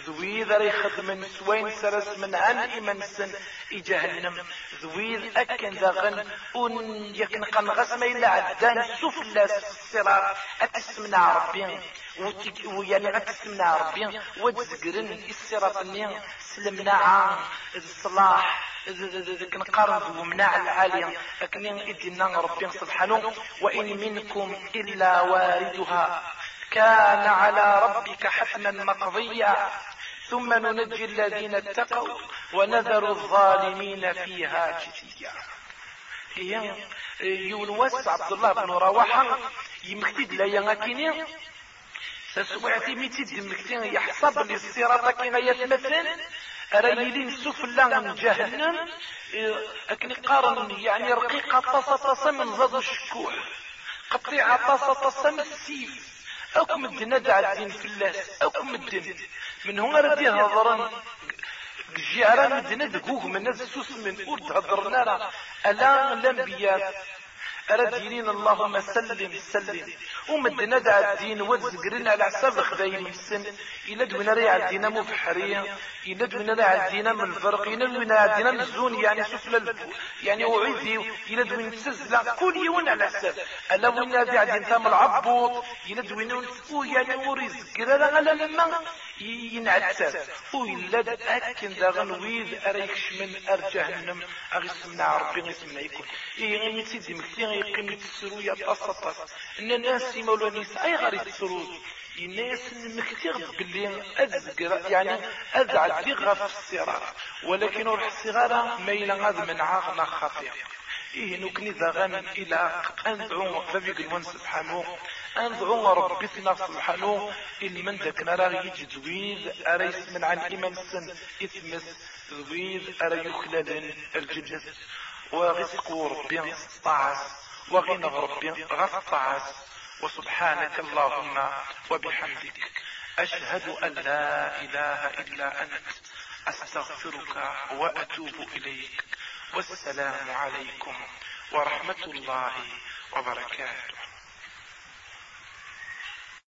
ذوي راه يخدمن سوين سرس من عن إمنسن إجهنم ذوي أكن ذاغن أن يكن قن غسم إلا عدان سفلى الصراط أتسمنا ربي ويعني أتسمنا ربي وتزقرن الصراط سلمنا عن الصلاح ذك نقارن ومناع العالية لكن إدنا ربي سبحانه وإن منكم إلا واردها. كان على ربك حتما مقضيا. ثم ننجي الذين اتقوا ونذر الظالمين فيها جثيا. هي يونس عبد الله بن رواحة يمكتد لا يغاكيني سسوعتي ميتي دمكتين يحسب للصراط كي يتمثل. أريلين سفلا من جهنم أكن قارن يعني رقيقة طاسة طاسة من زاد الشكوح. قطيعة طاسة طاسة من السيف. أكم الدين دع الدين في اللاس أكم الدين من هنا ردي هضران جيران الدين دقوه من ناس سوس من أرد هضرنا ألا أردينين اللهم سلم سلم. ومدنا دع الدين وزقرنا على حساب خذايل السن إلا دونا ريع الدين مفحرية. إلا دونا ريع الدين من الفرق إلا دونا الدين من الزون يعني سفل البو. يعني وعيدي. إلا دونا تسزل كل يوم على حساب ألا وين دع الدين ثام العبوط؟ إلا دونا يعني ورزق لا لما ينعتاب ويلا أكن ذا غنويد أريكش من أرجهنم. أغسمنا ربي غسمنا يكون. إيه غني تيدي مكتين يقيم يتسرو يا تصطص إن الناس يمولوا نيس اي غير يتسرو الناس مكتير باللي ازقر يعني ازعل ديغا في الصغار ولكن روح الصغار ميلا غاد من عاغنا خطير إيه نكني ذغن إلى أندعو فبيق المن سبحانه. أندعو ربتنا سبحانه. إلي من ذكنا راه يجي زويد. أريس من عن إيمان سن إثمس. زويد أرى يخلد الجنة ورزق ربي طاعس وغنى ربي غطعس وسبحانك اللهم وبحمدك. أشهد أن لا إله إلا أنت. أستغفرك وأتوب إليك. والسلام عليكم ورحمة الله وبركاته.